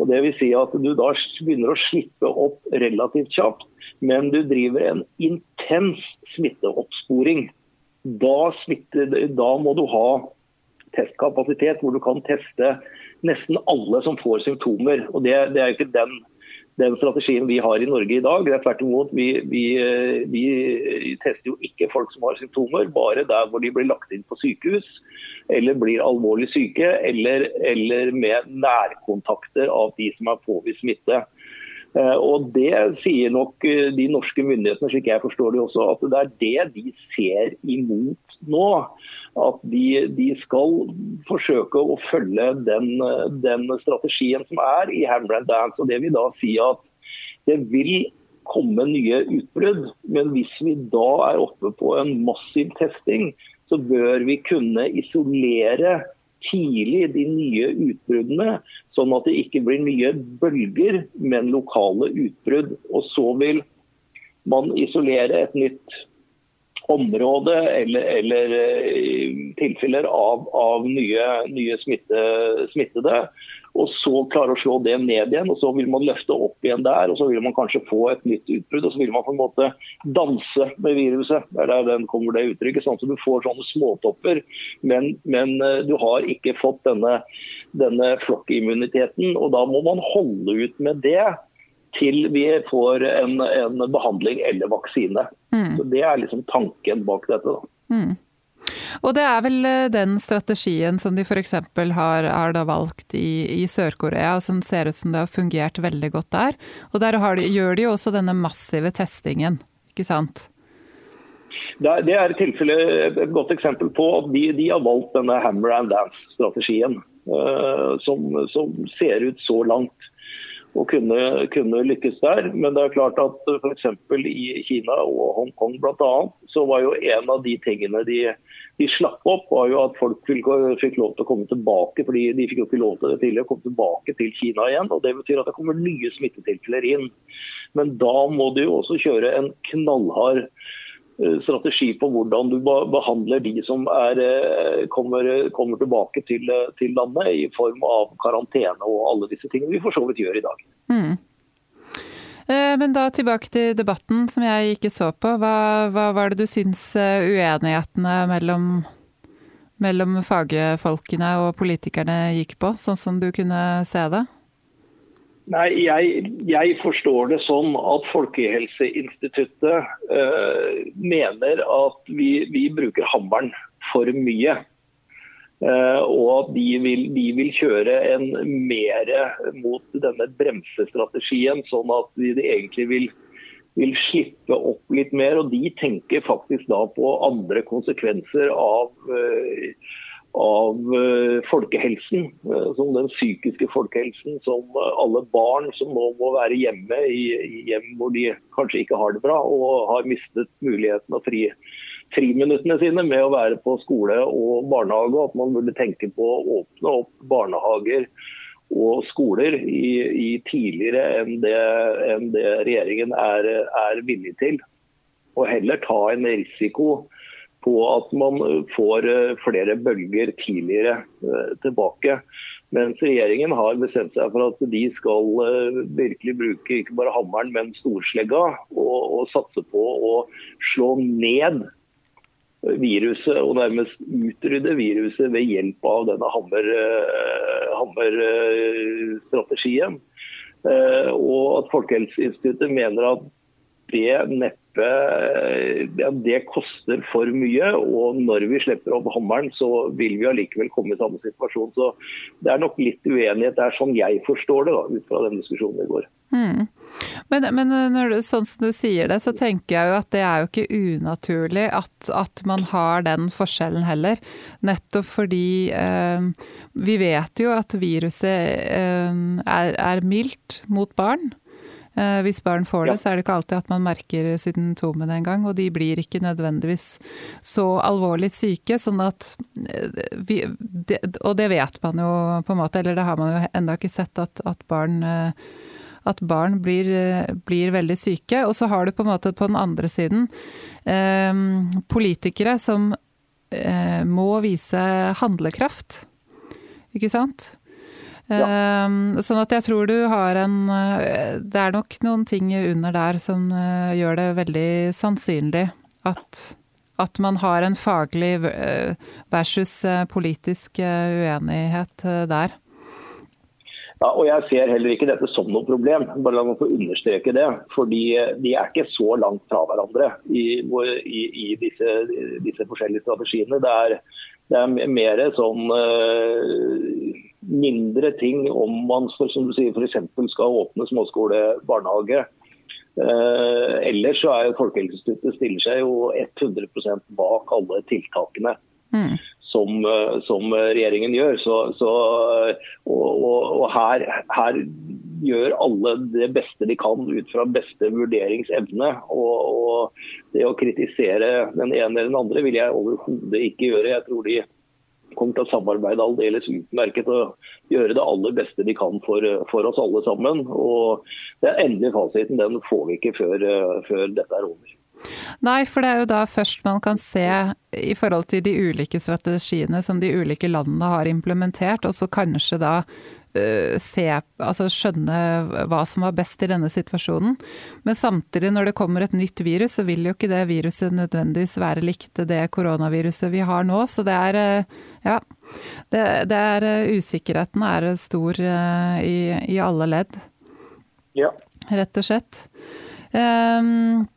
Og det vil si at Du da begynner å slippe opp relativt kjapt, men du driver en intens smitteoppsporing. Da, smitter, da må du ha testkapasitet hvor du kan teste nesten alle som får symptomer. Og Det, det er ikke den den strategien vi har i Norge i dag. Det er tvert imot, vi, vi, vi, tester jo ikke folk som har symptomer, bare der hvor de blir lagt inn på sykehus eller blir alvorlig syke, eller, eller med nærkontakter av de som er påvist smitte. Eh, og Det sier nok eh, de norske myndighetene, slik jeg forstår det også, at det er det de ser imot nå. At de, de skal forsøke å følge den, den, strategien som er i Hammer Dance. Og Det vil da si at det vil komme nye utbrudd, men hvis vi da er oppe på en massiv testing, så bør vi kunne isolere tidlig de nye utbruddene, sånn at det ikke blir nye bølger, men lokale utbrudd. Og så vil man isolere et nytt område eller, eller eh, tilfeller av, av nye, nye smitte, smittede. Og så klare å slå det ned igjen, og så vil man løfte opp igjen der. Og så vil man kanskje få et nytt utbrudd, og så vil man på en måte danse med viruset. Det er der den kommer det uttrykket. Sånn at du får sånne småtopper, men, men eh, du har ikke fått denne, denne flokkimmuniteten. Og da må man holde ut med det til vi får en, en behandling eller vaksine. Mm. Så Det er liksom tanken bak dette. Mm. Og det er vel eh, den strategien som de f.eks. Har, har valgt i, i Sør-Korea, som ser ut som det har fungert veldig godt der. Og der de, gjør de jo også denne massive testingen, ikke sant? Det er et godt eksempel på at de, de har valgt denne hammer and dance-strategien. Uh, som, som, ser ut så langt å kunne, kunne, lykkes der. Men det er klart at f.eks. i Kina og Hongkong bl.a. så var jo en av de tingene de, de slapp opp, var jo at folk fikk, fikk, lov til å komme tilbake. fordi De fikk jo ikke lov til det tidligere, komme tilbake til Kina igjen. og Det betyr at det kommer nye smittetilfeller inn. Men da må du jo også kjøre en knallhard Eh, strategi på hvordan du behandler de som er, eh, kommer, kommer, tilbake til, til, landet i form av karantene og alle disse tingene vi for så vidt gjør i dag. Mm. Eh, men da tilbake til debatten som jeg ikke så på. Hva, hva var det du syns uenighetene mellom, mellom fagfolkene og politikerne gikk på, sånn som du kunne se det? Nei, jeg, jeg, forstår det sånn at Folkehelseinstituttet uh, mener at vi, vi, bruker hammeren for mye. Uh, og at de vil, de vil, kjøre en mer mot denne bremsestrategien, sånn at de, egentlig vil, vil, slippe opp litt mer. Og de tenker faktisk da på andre konsekvenser av uh, av uh, folkehelsen, uh, som den psykiske folkehelsen, som uh, alle barn som nå må være hjemme i, hjem hvor de kanskje ikke har det bra og har mistet muligheten av fri, friminuttene sine med å være på skole og barnehage, og at man burde tenke på å åpne opp barnehager og skoler i, i tidligere enn det, enn det regjeringen er, er villig til. Og heller ta en risiko på at man får eh, flere bølger tidligere eh, tilbake. Mens regjeringen har bestemt seg for at de skal eh, virkelig bruke ikke bare hammeren, men storslegga. Og, og satse på å slå ned viruset og nærmest utrydde viruset ved hjelp av denne hammerstrategien. Hammer og at Folkehelseinstituttet mener at det neppe ja, det koster for mye. Og når vi slipper opp hammeren, så vil vi allikevel komme i samme situasjon. Så det er nok litt uenighet Det er sånn jeg forstår det, da, ut fra den diskusjonen i går. Mm. Men, men når, sånn som du sier det, så tenker jeg jo at det er jo ikke unaturlig at, at man har den forskjellen heller. Nettopp fordi eh, vi vet jo at viruset eh, er, er mildt mot barn. Eh, hvis barn får det, ja. så er det ikke alltid at man merker symptomene engang. Og de blir ikke nødvendigvis så alvorlig syke, sånn at eh, vi, det, Og det vet man jo på en måte, eller det har man jo ennå ikke sett at, at barn eh, at barn blir, blir, veldig syke. Og så har du på en måte på den andre siden eh, politikere som eh, må vise handlekraft. Ikke sant? Ja. Ehm, sånn at jeg tror du har en eh, Det er nok noen ting under der som eh, gjør det veldig sannsynlig at, at man har en faglig eh, versus politisk uenighet der. Ja, og Jeg ser heller ikke dette som noe problem, bare la meg få understreke det. fordi De er ikke så langt fra hverandre i, i, i disse, disse, forskjellige strategiene. Det er, det er mer sånn uh, mindre ting om man som du sier, f.eks. skal åpne småskole, barnehage. Eh, ellers så er Folkehelseinstituttet stiller seg jo 100% bak alle tiltakene mm. som, eh, som, regjeringen gjør. Så, så, og, og, og her, her, gjør alle det beste de kan ut fra beste vurderingsevne. Og, og det å kritisere den ene eller den andre vil jeg overhodet ikke gjøre. Jeg tror de kommer til å samarbeide aldeles utmerket og gjøre det aller beste de kan for, for oss alle sammen. Og Den endelige fasiten den får vi ikke før, før dette er over. Nei, for det er jo da først man kan se i forhold til de ulike strategiene som de ulike landene har implementert, og så kanskje da se, altså skjønne hva som var best i denne situasjonen. Men samtidig, når det kommer et nytt virus, så vil jo ikke det viruset nødvendigvis være likt det koronaviruset vi har nå. Så det er uh, ja. Det, det er uh, Usikkerheten er stor i, i alle ledd. Ja. Rett og slett. Um,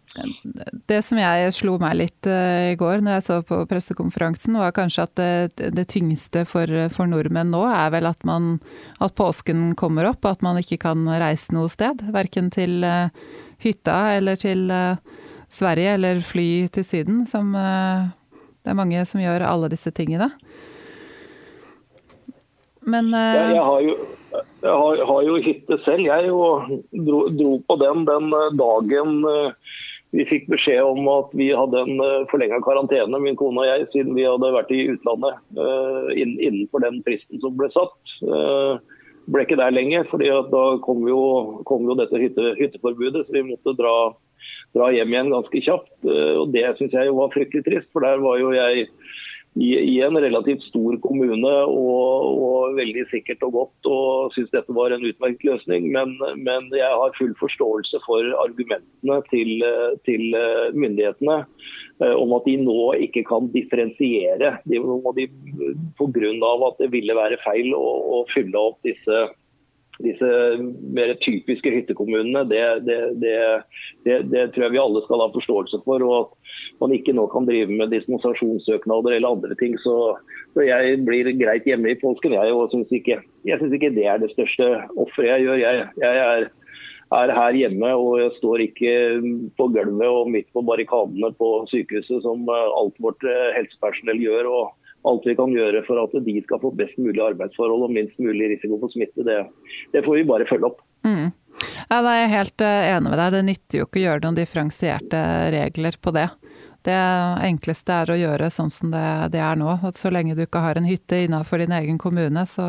det som jeg slo meg litt uh, i går når jeg så på pressekonferansen, var kanskje at det, det tyngste for, for, nordmenn nå er vel at, man, at påsken kommer opp, og at man ikke kan reise noe sted. Verken til uh, hytta eller til uh, Sverige eller fly til Syden. Som Det er mange som gjør alle disse tingene. Men jeg, jeg, har jo, jeg har, har jo hytte selv, jeg, og dro, dro på den den dagen vi fikk beskjed om at vi hadde en eh, forlenga karantene, min kone og jeg, siden vi hadde vært i utlandet uh, innenfor den fristen som ble satt. Uh, ble ikke der lenge, for da kom jo, kom jo dette hytte, hytteforbudet, så vi måtte dra, dra, hjem igjen ganske kjapt. og Det syns jeg var fryktelig trist, for der var jo jeg i, i, en relativt stor kommune og, og, veldig sikkert og godt og syns dette var en utmerket løsning. Men, men, jeg har full forståelse for argumentene til, til myndighetene eh, om at de nå ikke kan differensiere. De, de, Pga. at det ville være feil å, å fylle opp disse disse mer typiske hyttekommunene, det, det, det, det, tror jeg vi alle skal ha forståelse for. og at man ikke nå kan drive med dispensasjonssøknader eller andre ting. Så, så jeg blir greit hjemme i påsken. Jeg syns ikke, ikke, det er det største offeret jeg gjør. Jeg, jeg er, er, her hjemme og jeg står ikke på gulvet og midt på barrikadene på sykehuset som alt vårt helsepersonell gjør. og alt vi kan gjøre for at de skal få best mulig arbeidsforhold og minst mulig risiko for smitte, det, det får vi bare følge opp. Mm. Ja, er jeg helt eh, enig med deg. Det nytter jo ikke å gjøre noen differensierte regler på det. Det enkleste er å gjøre sånn som det, det er nå. At så lenge du ikke har en hytte innenfor din egen kommune, så,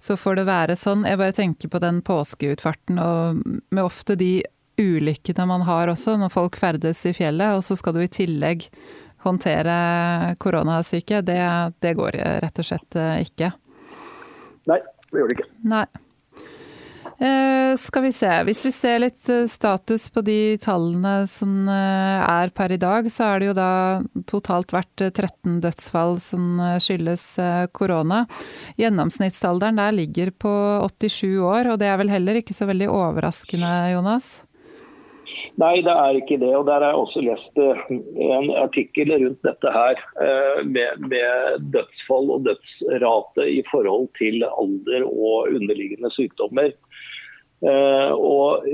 så får det være sånn. Jeg bare tenker på den påskeutfarten og med ofte de ulykkene man har også når folk ferdes i fjellet, og så skal du i tillegg håndtere koronasyke. Det, det går rett og slett ikke. Nei, det gjør det ikke. Nei. Eh, skal vi se. Hvis vi ser litt eh, status på de tallene som eh, er per i dag, så er det jo da totalt vært 13 dødsfall som skyldes korona. Gjennomsnittsalderen der ligger på 87 år, og det er vel heller ikke så veldig overraskende, Jonas? Nei, det er ikke det. og Der har jeg også lest en artikkel rundt dette her. Med, med dødsfall og dødsrate i forhold til alder og underliggende sykdommer. Eh, og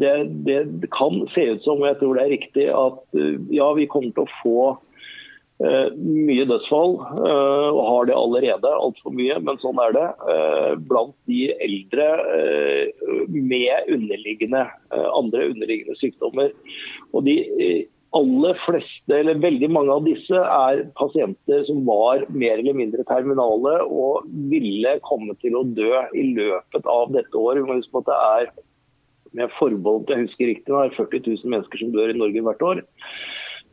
det, det, kan se ut som, og jeg tror det er riktig, at eh, ja, vi kommer til å få mye dødsfall. Uh, og har det allerede, altfor mye, men sånn er det. Uh, blant de eldre med underliggende, andre underliggende sykdommer. Og de aller fleste, eller veldig mange av disse er pasienter som var mer eller mindre terminale og ville komme til å dø i løpet av dette året. Vi må huske på at det er med forbehold jeg husker riktig, det er 40 000 mennesker som dør i Norge hvert år.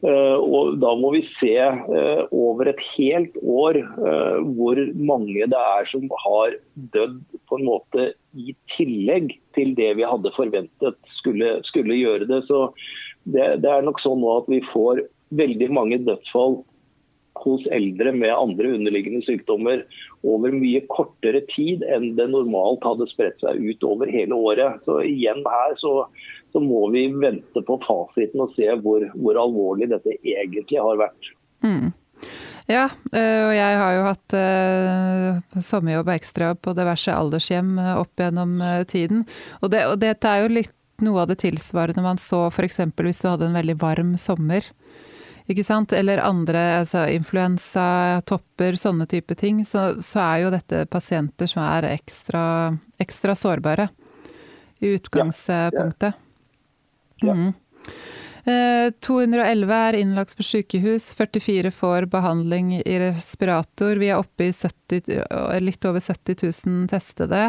Eh, og Da må vi se eh, over et helt år eh, hvor mange det er som har dødd på en måte i tillegg til det vi hadde forventet skulle, skulle gjøre det. Så det, det, er nok sånn nå at vi får veldig mange dødsfall hos eldre med andre underliggende sykdommer over mye kortere tid enn det normalt hadde spredt seg ut over hele året. Så igjen her så, så må vi vente på fasiten og se hvor, hvor alvorlig dette egentlig har vært. Mm. Ja, eh, og jeg har jo hatt sommerjobb sommerjobb ekstra på diverse aldershjem eh, opp gjennom tiden. Og, det, og dette er jo litt noe av det tilsvarende man så f.eks. hvis du hadde en veldig varm sommer. Ikke sant? Eller andre, altså influensa, topper, sånne type ting. Så, så, er jo dette pasienter som er ekstra, ekstra sårbare i utgangspunktet. Ja. Ja. Mm. 211 eh, er innlagt på sykehus, 44 får behandling i respirator. Vi er oppe i 70, litt over 70 000 testede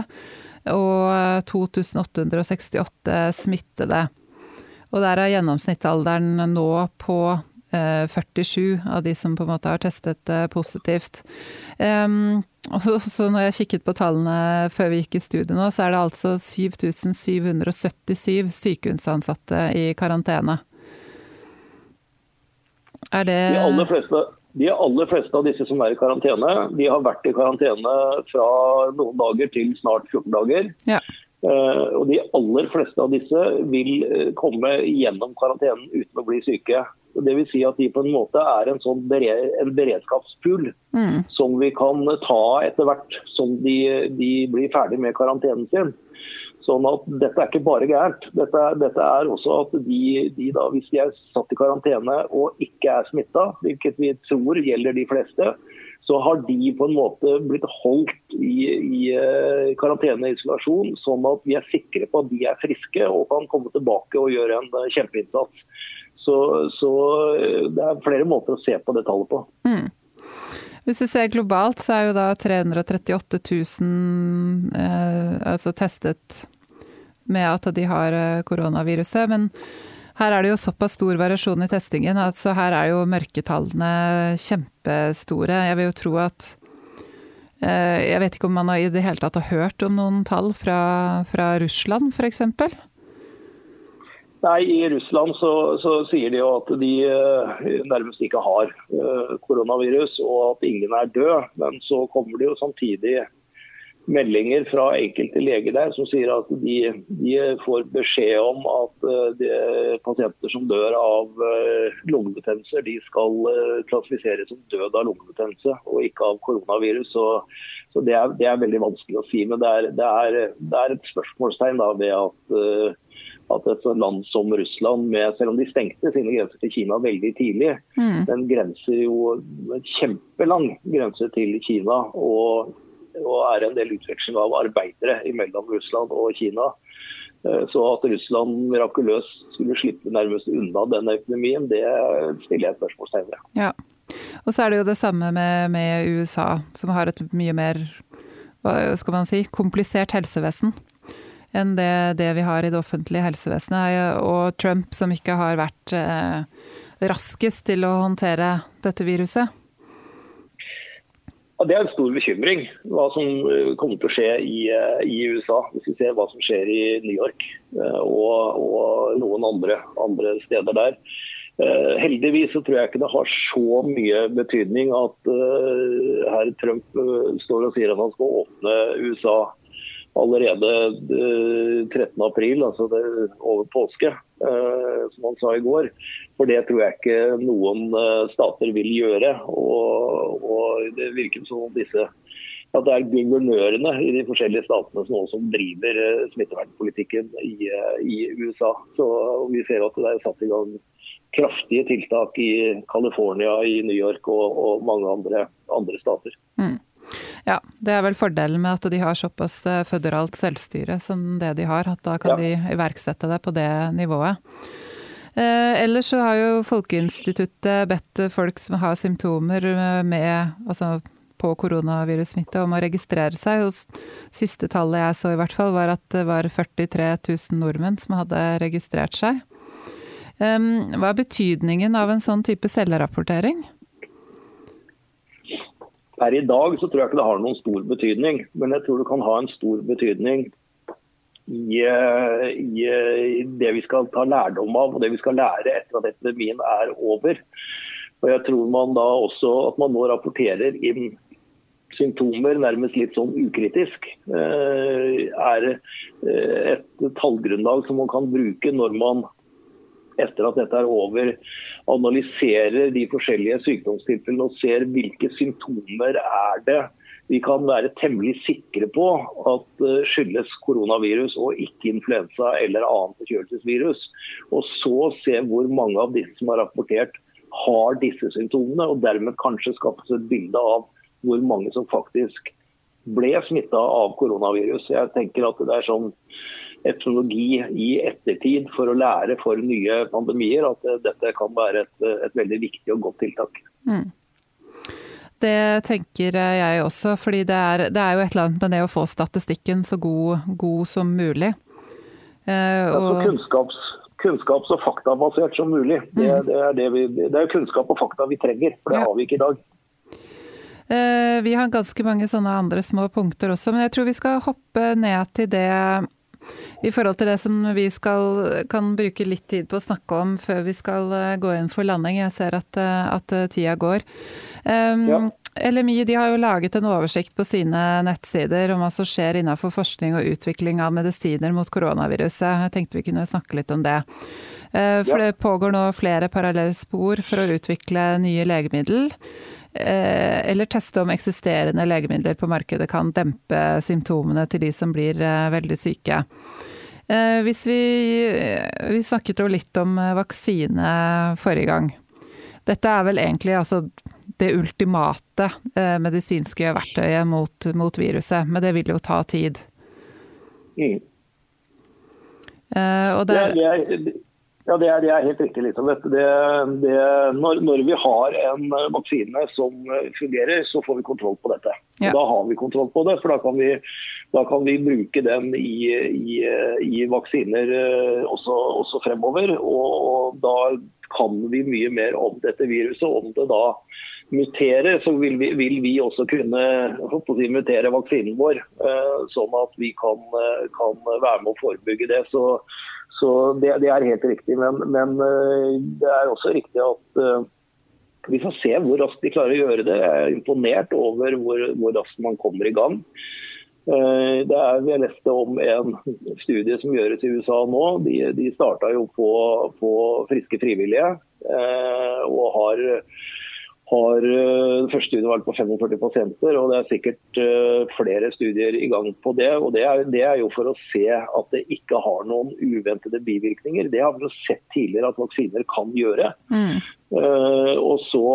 og 2868 smittede. Og der er gjennomsnittsalderen nå på 47 eh, av de som på en måte har testet det positivt. Um, og så når jeg kikket på tallene før vi gikk i studio nå, så er det altså 7777 sykehusansatte i karantene. Er det De aller fleste de aller fleste av disse som er i karantene, de har vært i karantene fra noen dager til snart 14 dager. Ja. Uh, og De aller fleste av disse vil uh, komme gjennom karantenen uten å bli syke. Det vil si at de på en måte er en sånn bere en beredskapspool mm. som vi kan ta etter hvert som de, de blir ferdig med karantenen sin. Sånn at Dette er ikke bare gærent. Dette, dette er også at de, de, da, hvis de er satt i karantene og ikke er smitta, hvilket vi tror gjelder de fleste, så har de på en måte blitt holdt i, i uh, karanteneisolasjon, sånn at vi er sikre på at de er friske og kan komme tilbake og gjøre en uh, kjempeinnsats. Så, så uh, det er flere måter å se på det tallet på. Mm. Hvis vi ser globalt, så er jo da 338 000 eh, altså testet med at de har eh, koronaviruset. Men her er det jo såpass stor variasjon i testingen, altså her er jo mørketallene kjempestore. Jeg vil jo tro at eh, Jeg vet ikke om man i det hele tatt har hørt om noen tall fra, fra Russland f.eks.? Nei, I Russland så, så, sier de jo at de uh, nærmest ikke har uh, koronavirus og at ingen er død. Men så kommer det jo samtidig meldinger fra enkelte leger der som sier at de, de får beskjed om at uh, de, pasienter som dør av lungebetennelser, de skal klassifiseres som død av lungebetennelse og ikke av koronavirus. Så, så det, er, det, er, veldig vanskelig å si. Men det er, det er, det er et spørsmålstegn da, ved at at et land som Russland, med, selv om de stengte sine grenser til Kina veldig tidlig, mm. den grenser jo en kjempelang grense til Kina. Og, og er en del utveksling av arbeidere mellom Russland og Kina. Eh, så at Russland mirakuløst skulle slippe nærmest unna denne økonomien, det stiller jeg et spørsmålstegn ved. Ja. Og så er det jo det samme med, med USA, som har et mye mer hva skal man si, komplisert helsevesen enn det, det, vi har i det offentlige helsevesenet. Og Trump som ikke har vært eh, raskest til å håndtere dette viruset. Ja, Det er en stor bekymring hva som eh, kommer til å skje i, eh, i USA. Hvis vi ser hva som skjer i New York eh, og, og noen andre, andre, steder der. Heldigvis så tror jeg ikke det har så mye betydning at uh, herr Trump uh, står og sier at han skal åpne USA allerede 13.4, altså altså over påske, eh, som han sa i går. For det tror jeg ikke noen eh, stater vil gjøre. Og, og det virker som om disse at det er guvernørene i de forskjellige statene som, som driver smittevernpolitikken i, i, USA. Så Vi ser at det er satt i gang kraftige tiltak i California, i New York og, og mange andre, andre stater. Mm. Ja, det er vel fordelen med at de har såpass eh, føderalt selvstyre som det de har. At da kan ja. de iverksette det på det nivået. Eh, ellers så har jo Folkeinstituttet bedt folk som har symptomer med, altså på koronavirussmitte om å registrere seg. Og siste tallet jeg så i hvert fall var at det var 43 000 nordmenn som hadde registrert seg. Hva er betydningen av en sånn type selvrapportering? Per i dag så tror jeg ikke det har noen stor betydning, men jeg tror det kan ha en stor betydning i, eh, i, i det vi skal ta lærdom av og det vi skal lære etter at epidemien er over. Og jeg tror man da også at man nå rapporterer inn symptomer nærmest litt sånn ukritisk, eh, er eh, et tallgrunnlag som man kan bruke når man etter at dette er over, analyserer de forskjellige sykdomstilfellene og ser hvilke symptomer er det vi kan være temmelig sikre på at uh, skyldes koronavirus og ikke influensa eller annet forkjølelsesvirus. Og så se hvor mange av disse som har rapportert har disse symptomene, og dermed kanskje skapes et bilde av hvor mange som faktisk ble smitta av koronavirus. Jeg tenker at det er sånn etnologi i ettertid for å lære for nye pandemier, at dette kan være et, et veldig viktig og godt tiltak. Mm. Det tenker jeg også, fordi det er, det er, jo et eller annet med det å få statistikken så god, god som mulig. Eh, og... altså kunnskaps, kunnskaps- og faktabasert som mulig. Det, mm. det, er det, vi, det, er kunnskap og fakta vi trenger, for det ja. har vi ikke i dag. Eh, vi har ganske mange sånne andre små punkter også, men jeg tror vi skal hoppe ned til det i forhold til det som vi skal, kan bruke litt tid på å snakke om før vi skal eh, gå inn for landing. Jeg ser at, eh, at eh, tida går. Um, ja. LMI de har jo laget en oversikt på sine nettsider om hva som skjer innenfor forskning og utvikling av medisiner mot koronaviruset. Jeg tenkte vi kunne snakke litt om det. For det pågår nå flere parallelle spor for å utvikle nye legemiddel. Eller teste om eksisterende legemidler på markedet kan dempe symptomene til de som blir veldig syke. Eh, hvis vi, vi snakket jo litt om vaksine forrige gang. Dette er vel egentlig altså det ultimate medisinske verktøyet mot, mot, viruset, men det vil jo ta tid. Mm. Uh, det, er, det, er, ja, det er, det er, helt riktig. Liksom. Det, det, når, når, vi har en eh, vaksine som eh, fungerer, så får vi kontroll på dette. Ja. Da har vi kontroll på det, for da kan vi, da kan vi bruke den i, i, i vaksiner eh, også, også, fremover. Og da kan vi mye mer om dette viruset. Om det da muterer, så vil vi, vil vi også kunne si, mutere vaksinen vår, sånn at vi kan, kan være med å forebygge det. Så så det, det, er helt riktig. Men, men, eh, det er også riktig at uh, vi får se hvor raskt de klarer å gjøre det. Jeg er imponert over hvor, hvor raskt man kommer i gang. Uh, det er, Vi leste om en studie som gjøres i USA nå. De, de starta jo på, på, friske frivillige. Og har, har det første studiet vært på 45 pasienter, og det er sikkert flere studier i gang på det. og det er, det er, jo for å se at det ikke har noen uventede bivirkninger. Det har vi jo sett tidligere at vaksiner kan gjøre. Mm. Og så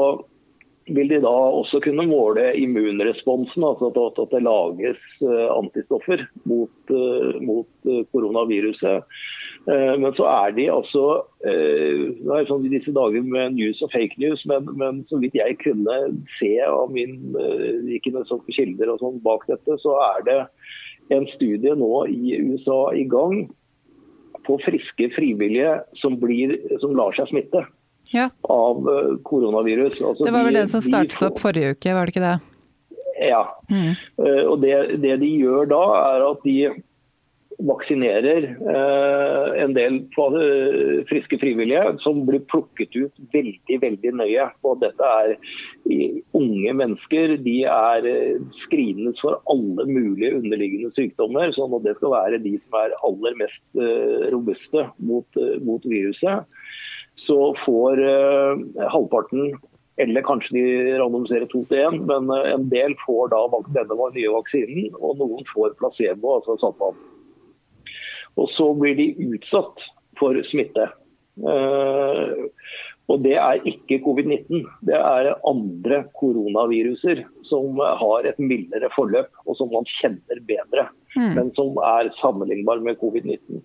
vil de da også kunne måle immunresponsen, altså at, det lages eh, antistoffer mot, eh, mot eh, koronaviruset. Men så er de altså Det er sånn i disse dager med news og fake news, men, men så vidt jeg kunne se av min ikke noe sånn kilder og sånn bak dette, så er det en studie nå i USA i gang på friske frivillige som, blir, som lar seg smitte ja. av eh, koronavirus. Altså, det var vel de, den som startet får... opp forrige uke, var det ikke det? Ja. Mm. Og det, det, de gjør da, er at de vaksinerer uh, en del uh, friske frivillige som blir plukket ut veldig veldig nøye. Og dette er unge mennesker. De er screenet for alle mulige underliggende sykdommer. sånn at det skal være de som er aller mest robuste mot, mot viruset så får halvparten eller kanskje de randomiserer to til én, men en del får da denne nye vaksinen, og noen får placebo, altså samband. Og så blir de utsatt for smitte. Uh, og det er ikke covid-19. Det er andre koronaviruser som har et mildere forløp, og som man kjenner bedre. Mm. Men som er sammenlignbar med covid-19.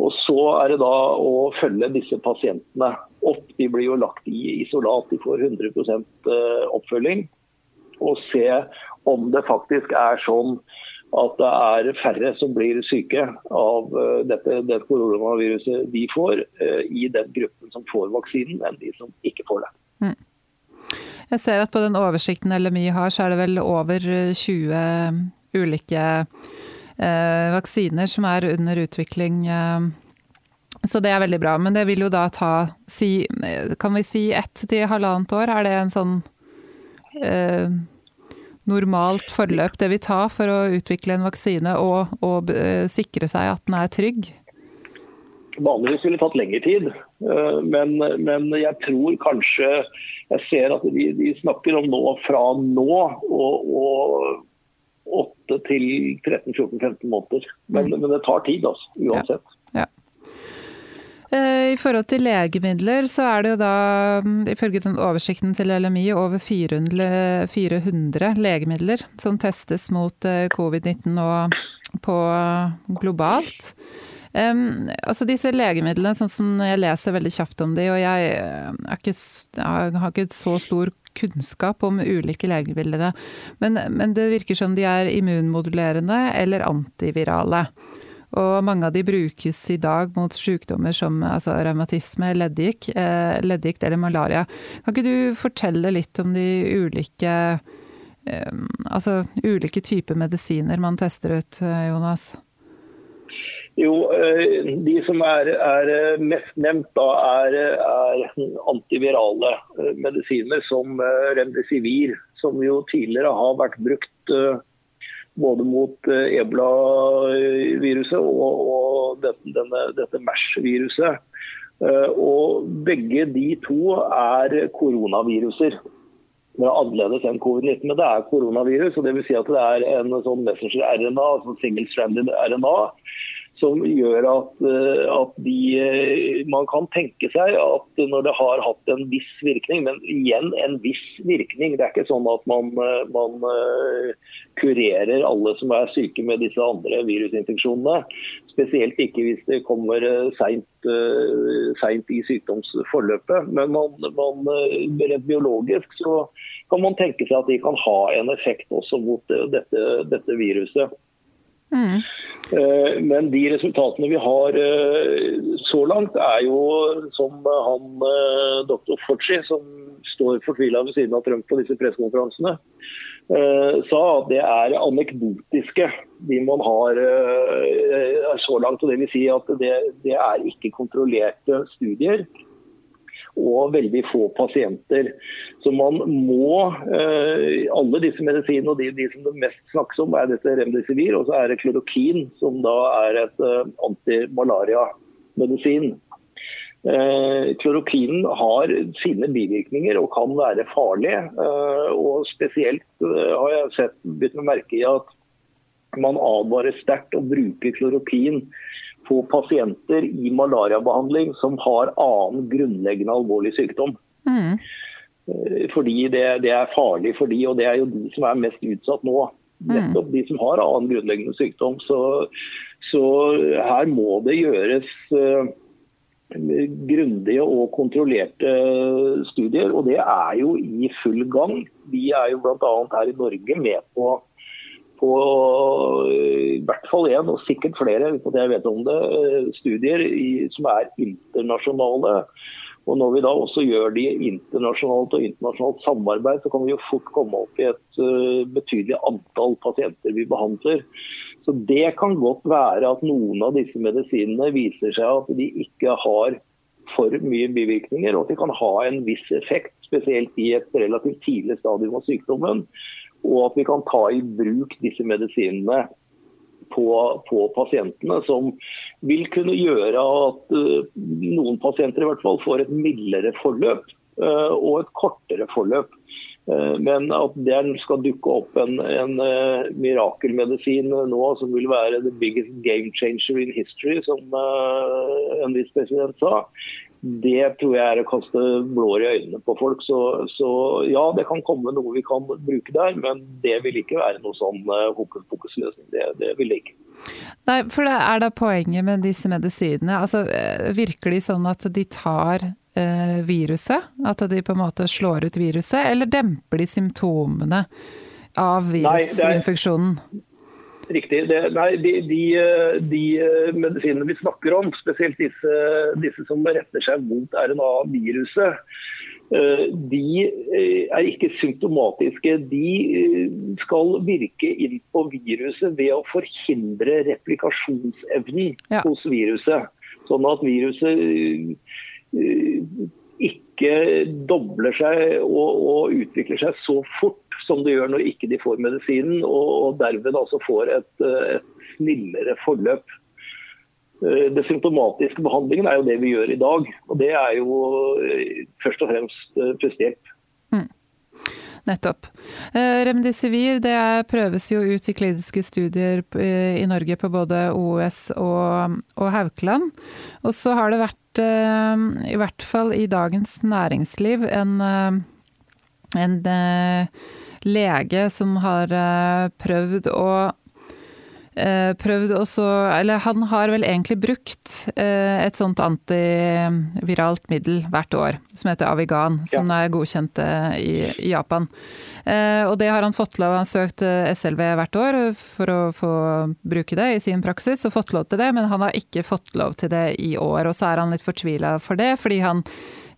Og Så er det da å følge disse pasientene opp. De blir jo lagt i isolat, de får 100 eh, oppfølging. Og se om det faktisk er sånn at det er færre som blir syke av eh, dette, dette koronaviruset de får, eh, i den gruppen som får vaksinen, enn de som ikke får det. Mm. Jeg ser at på den oversikten LMI har, så er det vel over 20 ulike eh, vaksiner som er under utvikling. Eh, så det er veldig bra. Men det vil jo da ta si, Kan vi si ett til halvannet år? Er det en sånn eh, normalt forløp det vil ta for å utvikle en vaksine og, og uh, sikre seg at den er trygg? Vanligvis ville det tatt lengre tid, uh, men, men, jeg tror kanskje Jeg ser at de, de snakker om nå fra nå og, og 8 til 13-14-15 måneder. Men, mm. men, det tar tid, altså, uansett. Ja. Ja. Eh, I forhold til legemidler, så er det jo da, mm, ifølge den oversikten til LMI, over 400, 400 legemidler som testes mot eh, covid-19 og på globalt. Um, altså disse legemidlene, sånn som jeg leser veldig kjapt om de, og jeg, eh, ikke, jeg har ikke så stor kunnskap om ulike legemidler, men, men, det virker som de er immunmodulerende eller antivirale. Og mange av de brukes i dag mot sykdommer som altså, revmatisme, leddgikt, eh, leddgikt eller malaria. Kan ikke du fortelle litt om de ulike eh, altså ulike typer medisiner man tester ut, eh, Jonas? Jo, De som er, er mest nevnt, da, er, er, antivirale medisiner som remdesivir, som jo tidligere har vært brukt både mot ebola-viruset og, og dette, denne, dette MERS-viruset. Og Begge de to er koronaviruser. Det er annerledes enn covid-19, men det er koronavirus. og vil si at det er en sånn messenger-RNA, altså single-stranded RNA, som gjør at, eh, at de, eh, man kan tenke seg at når det har hatt en viss virkning, men igjen en viss virkning. Det er ikke sånn at man, eh, man kurerer alle som er syke med disse andre virusinfeksjonene. Spesielt ikke hvis det kommer seint i sykdomsforløpet. Men man, man, biologisk så kan man tenke seg at de kan ha en effekt også mot dette, dette viruset. Mm. Eh, men de resultatene vi har eh, så langt, er jo som han eh, doktor Forci, som står fortvila ved siden av Trump på disse pressekonferansene, sa at det er anekdotiske, de man har så langt. og vil si at det, det er ikke kontrollerte studier og veldig få pasienter. Så man må eh, Alle disse medisinene og de, de, som det mest snakkes om, er dette remdesivir, og så er det klorokin, som da er et uh, antimalariamedisin. Eh, klorokinen har sine bivirkninger og kan være farlig. Eh, og Spesielt eh, har jeg sett begynt å merke i at man advarer sterkt å bruke klorokin på pasienter i malariabehandling som har annen grunnleggende alvorlig sykdom. Mm. Fordi det, det, er farlig for de, og det er jo de som er mest utsatt nå. Mm. Nettopp de som har annen grunnleggende sykdom. Så, så her må det gjøres grundige og kontrollerte studier, og det er jo i full gang. Vi er jo bl.a. her i Norge med på, på i hvert fall én, og sikkert flere at jeg vet om det, studier i, som er internasjonale. Og Når vi da også gjør de internasjonalt og internasjonalt samarbeid, så kan vi jo fort komme opp i et uh, betydelig antall pasienter vi behandler. Så Det kan godt være at noen av disse medisinene viser seg at de ikke har for mye bivirkninger, og at de kan ha en viss effekt, spesielt i et relativt tidlig stadium av sykdommen. Og at vi kan ta i bruk disse medisinene på, på, pasientene, som vil kunne gjøre at uh, noen pasienter i hvert fall får et mildere forløp uh, og et kortere forløp. Eh, men at det skal dukke opp en, en mirakelmedisin nå som vil være the biggest game changer in history, som en viss president sa, det tror jeg er å kaste blår i øynene på folk. Så, så, ja, det kan komme noe vi kan bruke der, men det vil ikke være noe sånn uh, hokus pokus-løsning. Det, det, vil det ikke. Nei, for det er da poenget med disse medisinene. Altså, virker de sånn at de tar eh, viruset? At de på en måte slår ut viruset, eller demper de symptomene av virusinfeksjonen? Riktig. Det, nei, de, de, de, medisinene vi snakker om, spesielt disse, disse som retter seg mot RNA-viruset, eh, de eh, er ikke symptomatiske. De eh, skal virke inn på viruset ved å forhindre replikasjonsevnen ja. hos viruset. Sånn at viruset Eh, ikke dobler seg og, og, utvikler seg så fort som det gjør når ikke de får medisinen, og, derved altså får et, et snillere forløp. Eh, det symptomatiske behandlingen er jo det vi gjør i dag. og Det er jo eh, først og fremst pustehjelp. Mm. Nettopp. Eh, Remdesivir det prøves jo ut i kliniske studier i Norge på både OS og, og Haukeland. Og så har det vært, eh, i hvert fall i Dagens Næringsliv, en, eh, en lege som har prøvd å Eh, prøvd også Eller han har vel egentlig brukt eh, et sånt antiviralt middel hvert år, som heter Avigan, som ja. er godkjent eh, i, Japan. Og det har han fått lov Han har søkt SLV hvert år for å få bruke det i sin praksis, og fått lov til det, men han har ikke fått lov til det i år. Og så er han litt fortvila for det, fordi han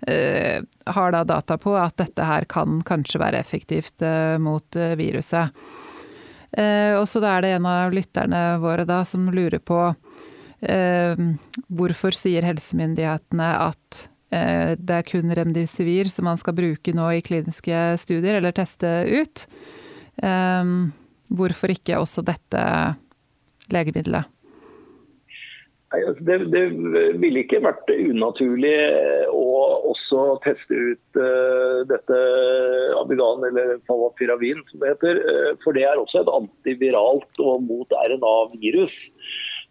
har da data på at dette her kan kanskje være effektivt uh, mot viruset. Eh, og så er det en av lytterne våre da som lurer på eh, hvorfor sier helsemyndighetene at eh, det er kun remdesivir som man skal bruke nå i kliniske studier, eller teste ut. Eh, hvorfor ikke også dette legemiddelet? Altså, det, det ville ikke vært unaturlig å også teste ut uh, dette Abigan, eller Falapiravin som det heter. Uh, for det er også et antiviralt og mot RNA-virus.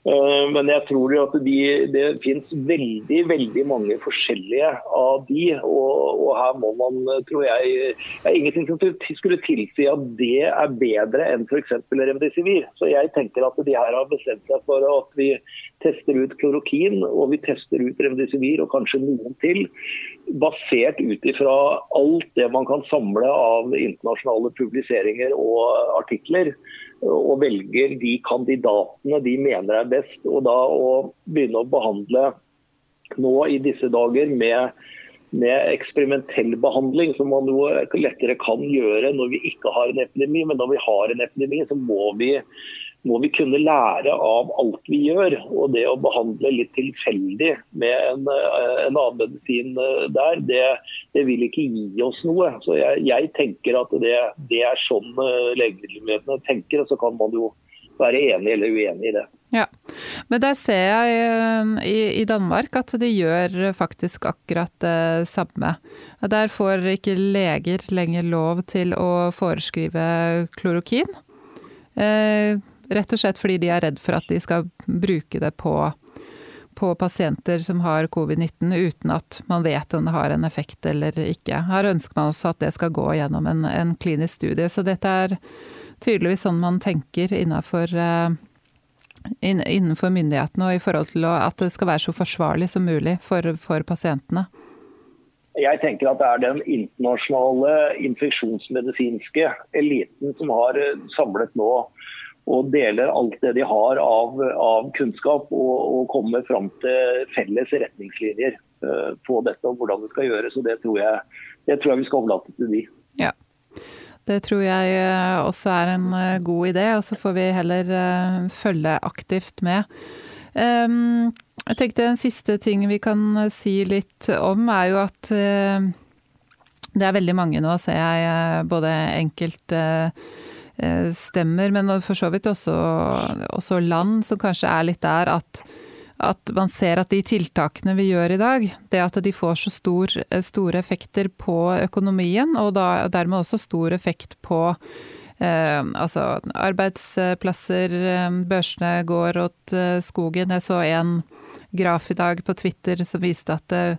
Eh, men jeg tror at de, det finnes veldig veldig mange forskjellige av de. Og, og her må man, tror jeg Det er ingenting som skulle tilsi at det er bedre enn f.eks. remdesivir. Så jeg tenker at de her har bestemt seg for at vi tester ut klorokin og vi tester ut remdesivir og kanskje noen til. Basert ut ifra alt det man kan samle av internasjonale publiseringer og artikler og velger de kandidatene de mener er best. Og da å begynne å behandle nå i disse dager med, med eksperimentell behandling, som man jo lettere kan gjøre når vi ikke har en epidemi. Men når vi har en epidemi, så må vi må vi kunne lære av alt vi gjør. Og det å behandle litt tilfeldig med en, eh, en annen medisin eh, der, det, det, vil ikke gi oss noe. Så jeg, jeg tenker at det, det, er sånn eh, legemiddelmyndighetene tenker, og så kan man jo være enig eller uenig i det. Ja, Men der ser jeg i, i, Danmark at de gjør faktisk akkurat det samme. Der får ikke leger lenger lov til å foreskrive klorokin. Eh, rett og slett fordi de er redd for at de skal bruke det på, på pasienter som har covid-19 uten at man vet om det har en effekt eller ikke. Her ønsker man også at det skal gå gjennom en, en klinisk studie. Så dette er tydeligvis sånn man tenker innenfor, eh, innenfor myndighetene og i forhold til at det skal være så forsvarlig som mulig for, for pasientene? Jeg tenker at det er den internasjonale infeksjonsmedisinske eliten som har eh, samlet nå og deler alt det de har av, av kunnskap og, og kommer fram til felles retningslinjer uh, på dette og hvordan det skal gjøres. og Det tror jeg, det tror jeg vi skal overlate til de. Ja. Det tror jeg eh, også er en eh, god idé, og så får vi heller følge aktivt med. Ehm, jeg tenkte En siste ting vi kan si litt om, er jo at det er veldig mange nå, ser jeg, både enkelte stemmer, men for så vidt også, også land som kanskje er litt der at at man ser at de tiltakene vi gjør i dag, det at de får så stor, store effekter på økonomien, og da, dermed også stor effekt på eh, altså arbeidsplasser, eh, børsene går åt eh, skogen. Jeg så en graf i dag på Twitter som viste at eh,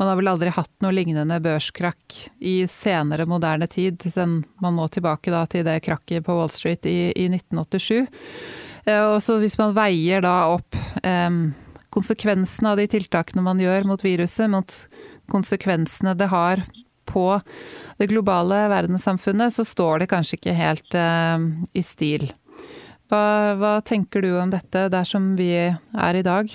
man har vel aldri hatt noe lignende børskrakk i senere moderne tid. Man må tilbake da til det krakket på Wall Street i, i 1987. Eh, og så hvis man veier da opp eh, konsekvensene av de tiltakene man gjør mot viruset, mot konsekvensene det har på det globale verdenssamfunnet, så står det kanskje ikke helt uh, i stil. Hva, hva, tenker du om dette dersom vi er i dag?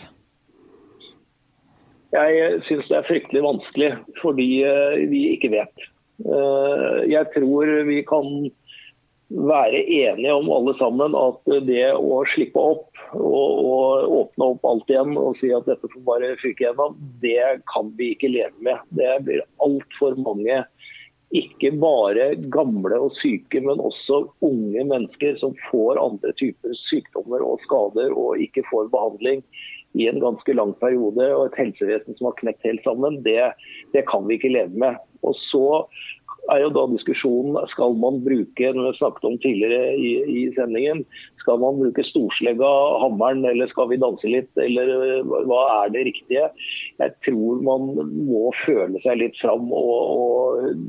Jeg syns det er fryktelig vanskelig fordi vi ikke vet. Jeg tror vi kan være enige om alle sammen at det å slippe opp og, og, åpne opp alt igjen og si at dette får bare fyke gjennom, det kan vi ikke leve med. Det blir altfor mange, ikke bare gamle og syke, men også unge mennesker som får andre typer sykdommer og skader og ikke får behandling i en ganske lang periode, og et helsevesen som har knekt helt sammen, det, det kan vi ikke leve med. Og så er jo da diskusjonen skal man bruke når vi snakket om tidligere i, i, sendingen, skal man bruke storslegga, hammeren, eller skal vi danse litt? Eller hva er det riktige? Jeg tror man må føle seg litt fram og, og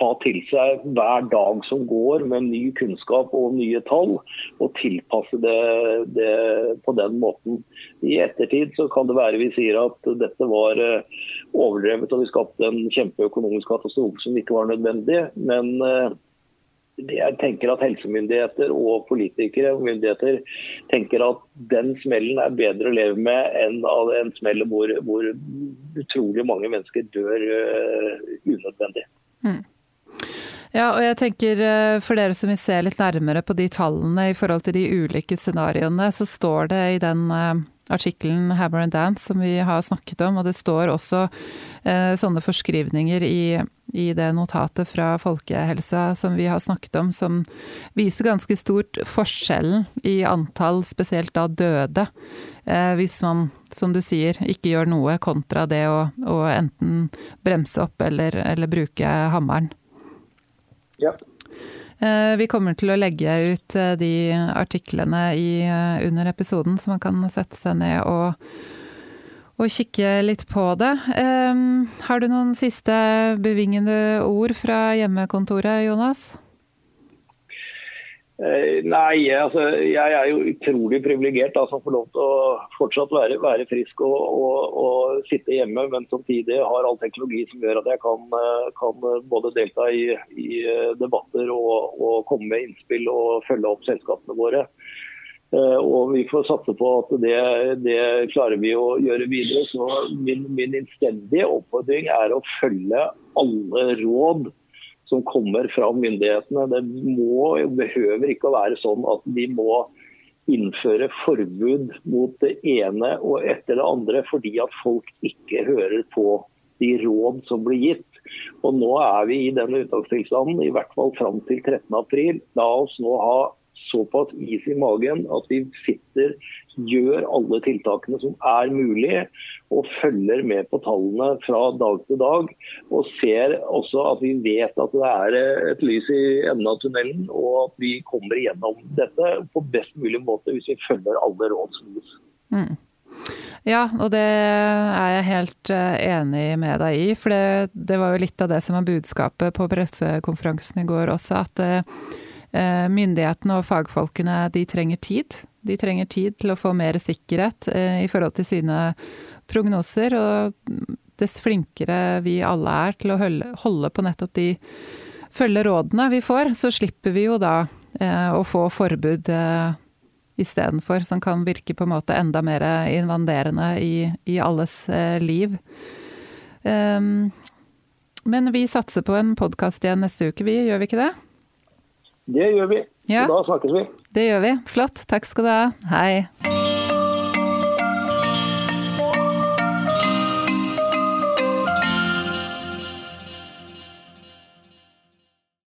ta til seg hver dag som går med ny kunnskap og nye tall, og tilpasse det, det, på den måten. I ettertid så kan det være vi sier at dette var øh, overdrevet og vi skapte en kjempeøkonomisk katastrofe som ikke var nødvendig. Men eh, jeg tenker at helsemyndigheter og politikere og myndigheter tenker at den smellen er bedre å leve med enn en smell hvor, hvor, utrolig mange mennesker dør uh, unødvendig. Mm. Ja, og jeg tenker eh, for dere som vil se litt nærmere på de tallene i forhold til de ulike scenarioene, så står det i den artikkelen 'Hammer and Dance' som vi har snakket om, og det står også eh, sånne forskrivninger i, i, det notatet fra Folkehelsa som vi har snakket om, som viser ganske stort forskjellen i antall, spesielt da døde, eh, hvis man, som du sier, ikke gjør noe kontra det å, å enten bremse opp eller, eller bruke hammeren. Ja. Eh, vi kommer til å legge ut eh, de artiklene i, eh, under episoden, så man kan sette seg ned og, og kikke litt på det. Har du noen siste bevingende ord fra hjemmekontoret, Jonas? Eh, nei, altså, jeg er jo utrolig privilegert som får lov til å fortsatt være, være frisk og, og, og, sitte hjemme, men samtidig har all teknologi som gjør at jeg kan, eh, kan både delta i, i eh, debatter og, og, komme med innspill og følge opp selskapene våre. Og Vi får satse på at det, det klarer vi å gjøre videre. Så min, min innstendige oppfordring er å følge alle råd som kommer fra myndighetene. Det må, behøver ikke å være sånn at de må innføre forbud mot det ene og etter det andre fordi at folk ikke hører på de råd som blir gitt. Og Nå er vi i den unntakstilstanden, i hvert fall fram til 13.4. La oss nå ha såpass is i magen at vi sitter, gjør alle tiltakene som er mulig, og følger med på tallene fra dag til dag. Og ser også at vi vet at det er et lys i enden av tunnelen, og at vi kommer igjennom dette på best mulig måte hvis vi følger alle råd som gis. Mm. Ja, og det er jeg helt eh, enig med deg i. For det, det, var jo litt av det som var budskapet på pressekonferansen i går også. At eh, myndighetene og fagfolkene de trenger tid. De trenger tid til å få mer sikkerhet eh, i forhold til sine prognoser. Og dess flinkere vi alle er til å holde, på nettopp de følge rådene vi får, så slipper vi jo da eh, å få forbud eh, istedenfor, som kan virke på en måte enda mer invaderende i, i alles eh, liv. Um, men vi satser på en podkast igjen neste uke, vi, gjør vi ikke det? Det gjør vi. Ja. da snakkes vi. Det gjør vi. Flott. Takk skal du ha. Hei.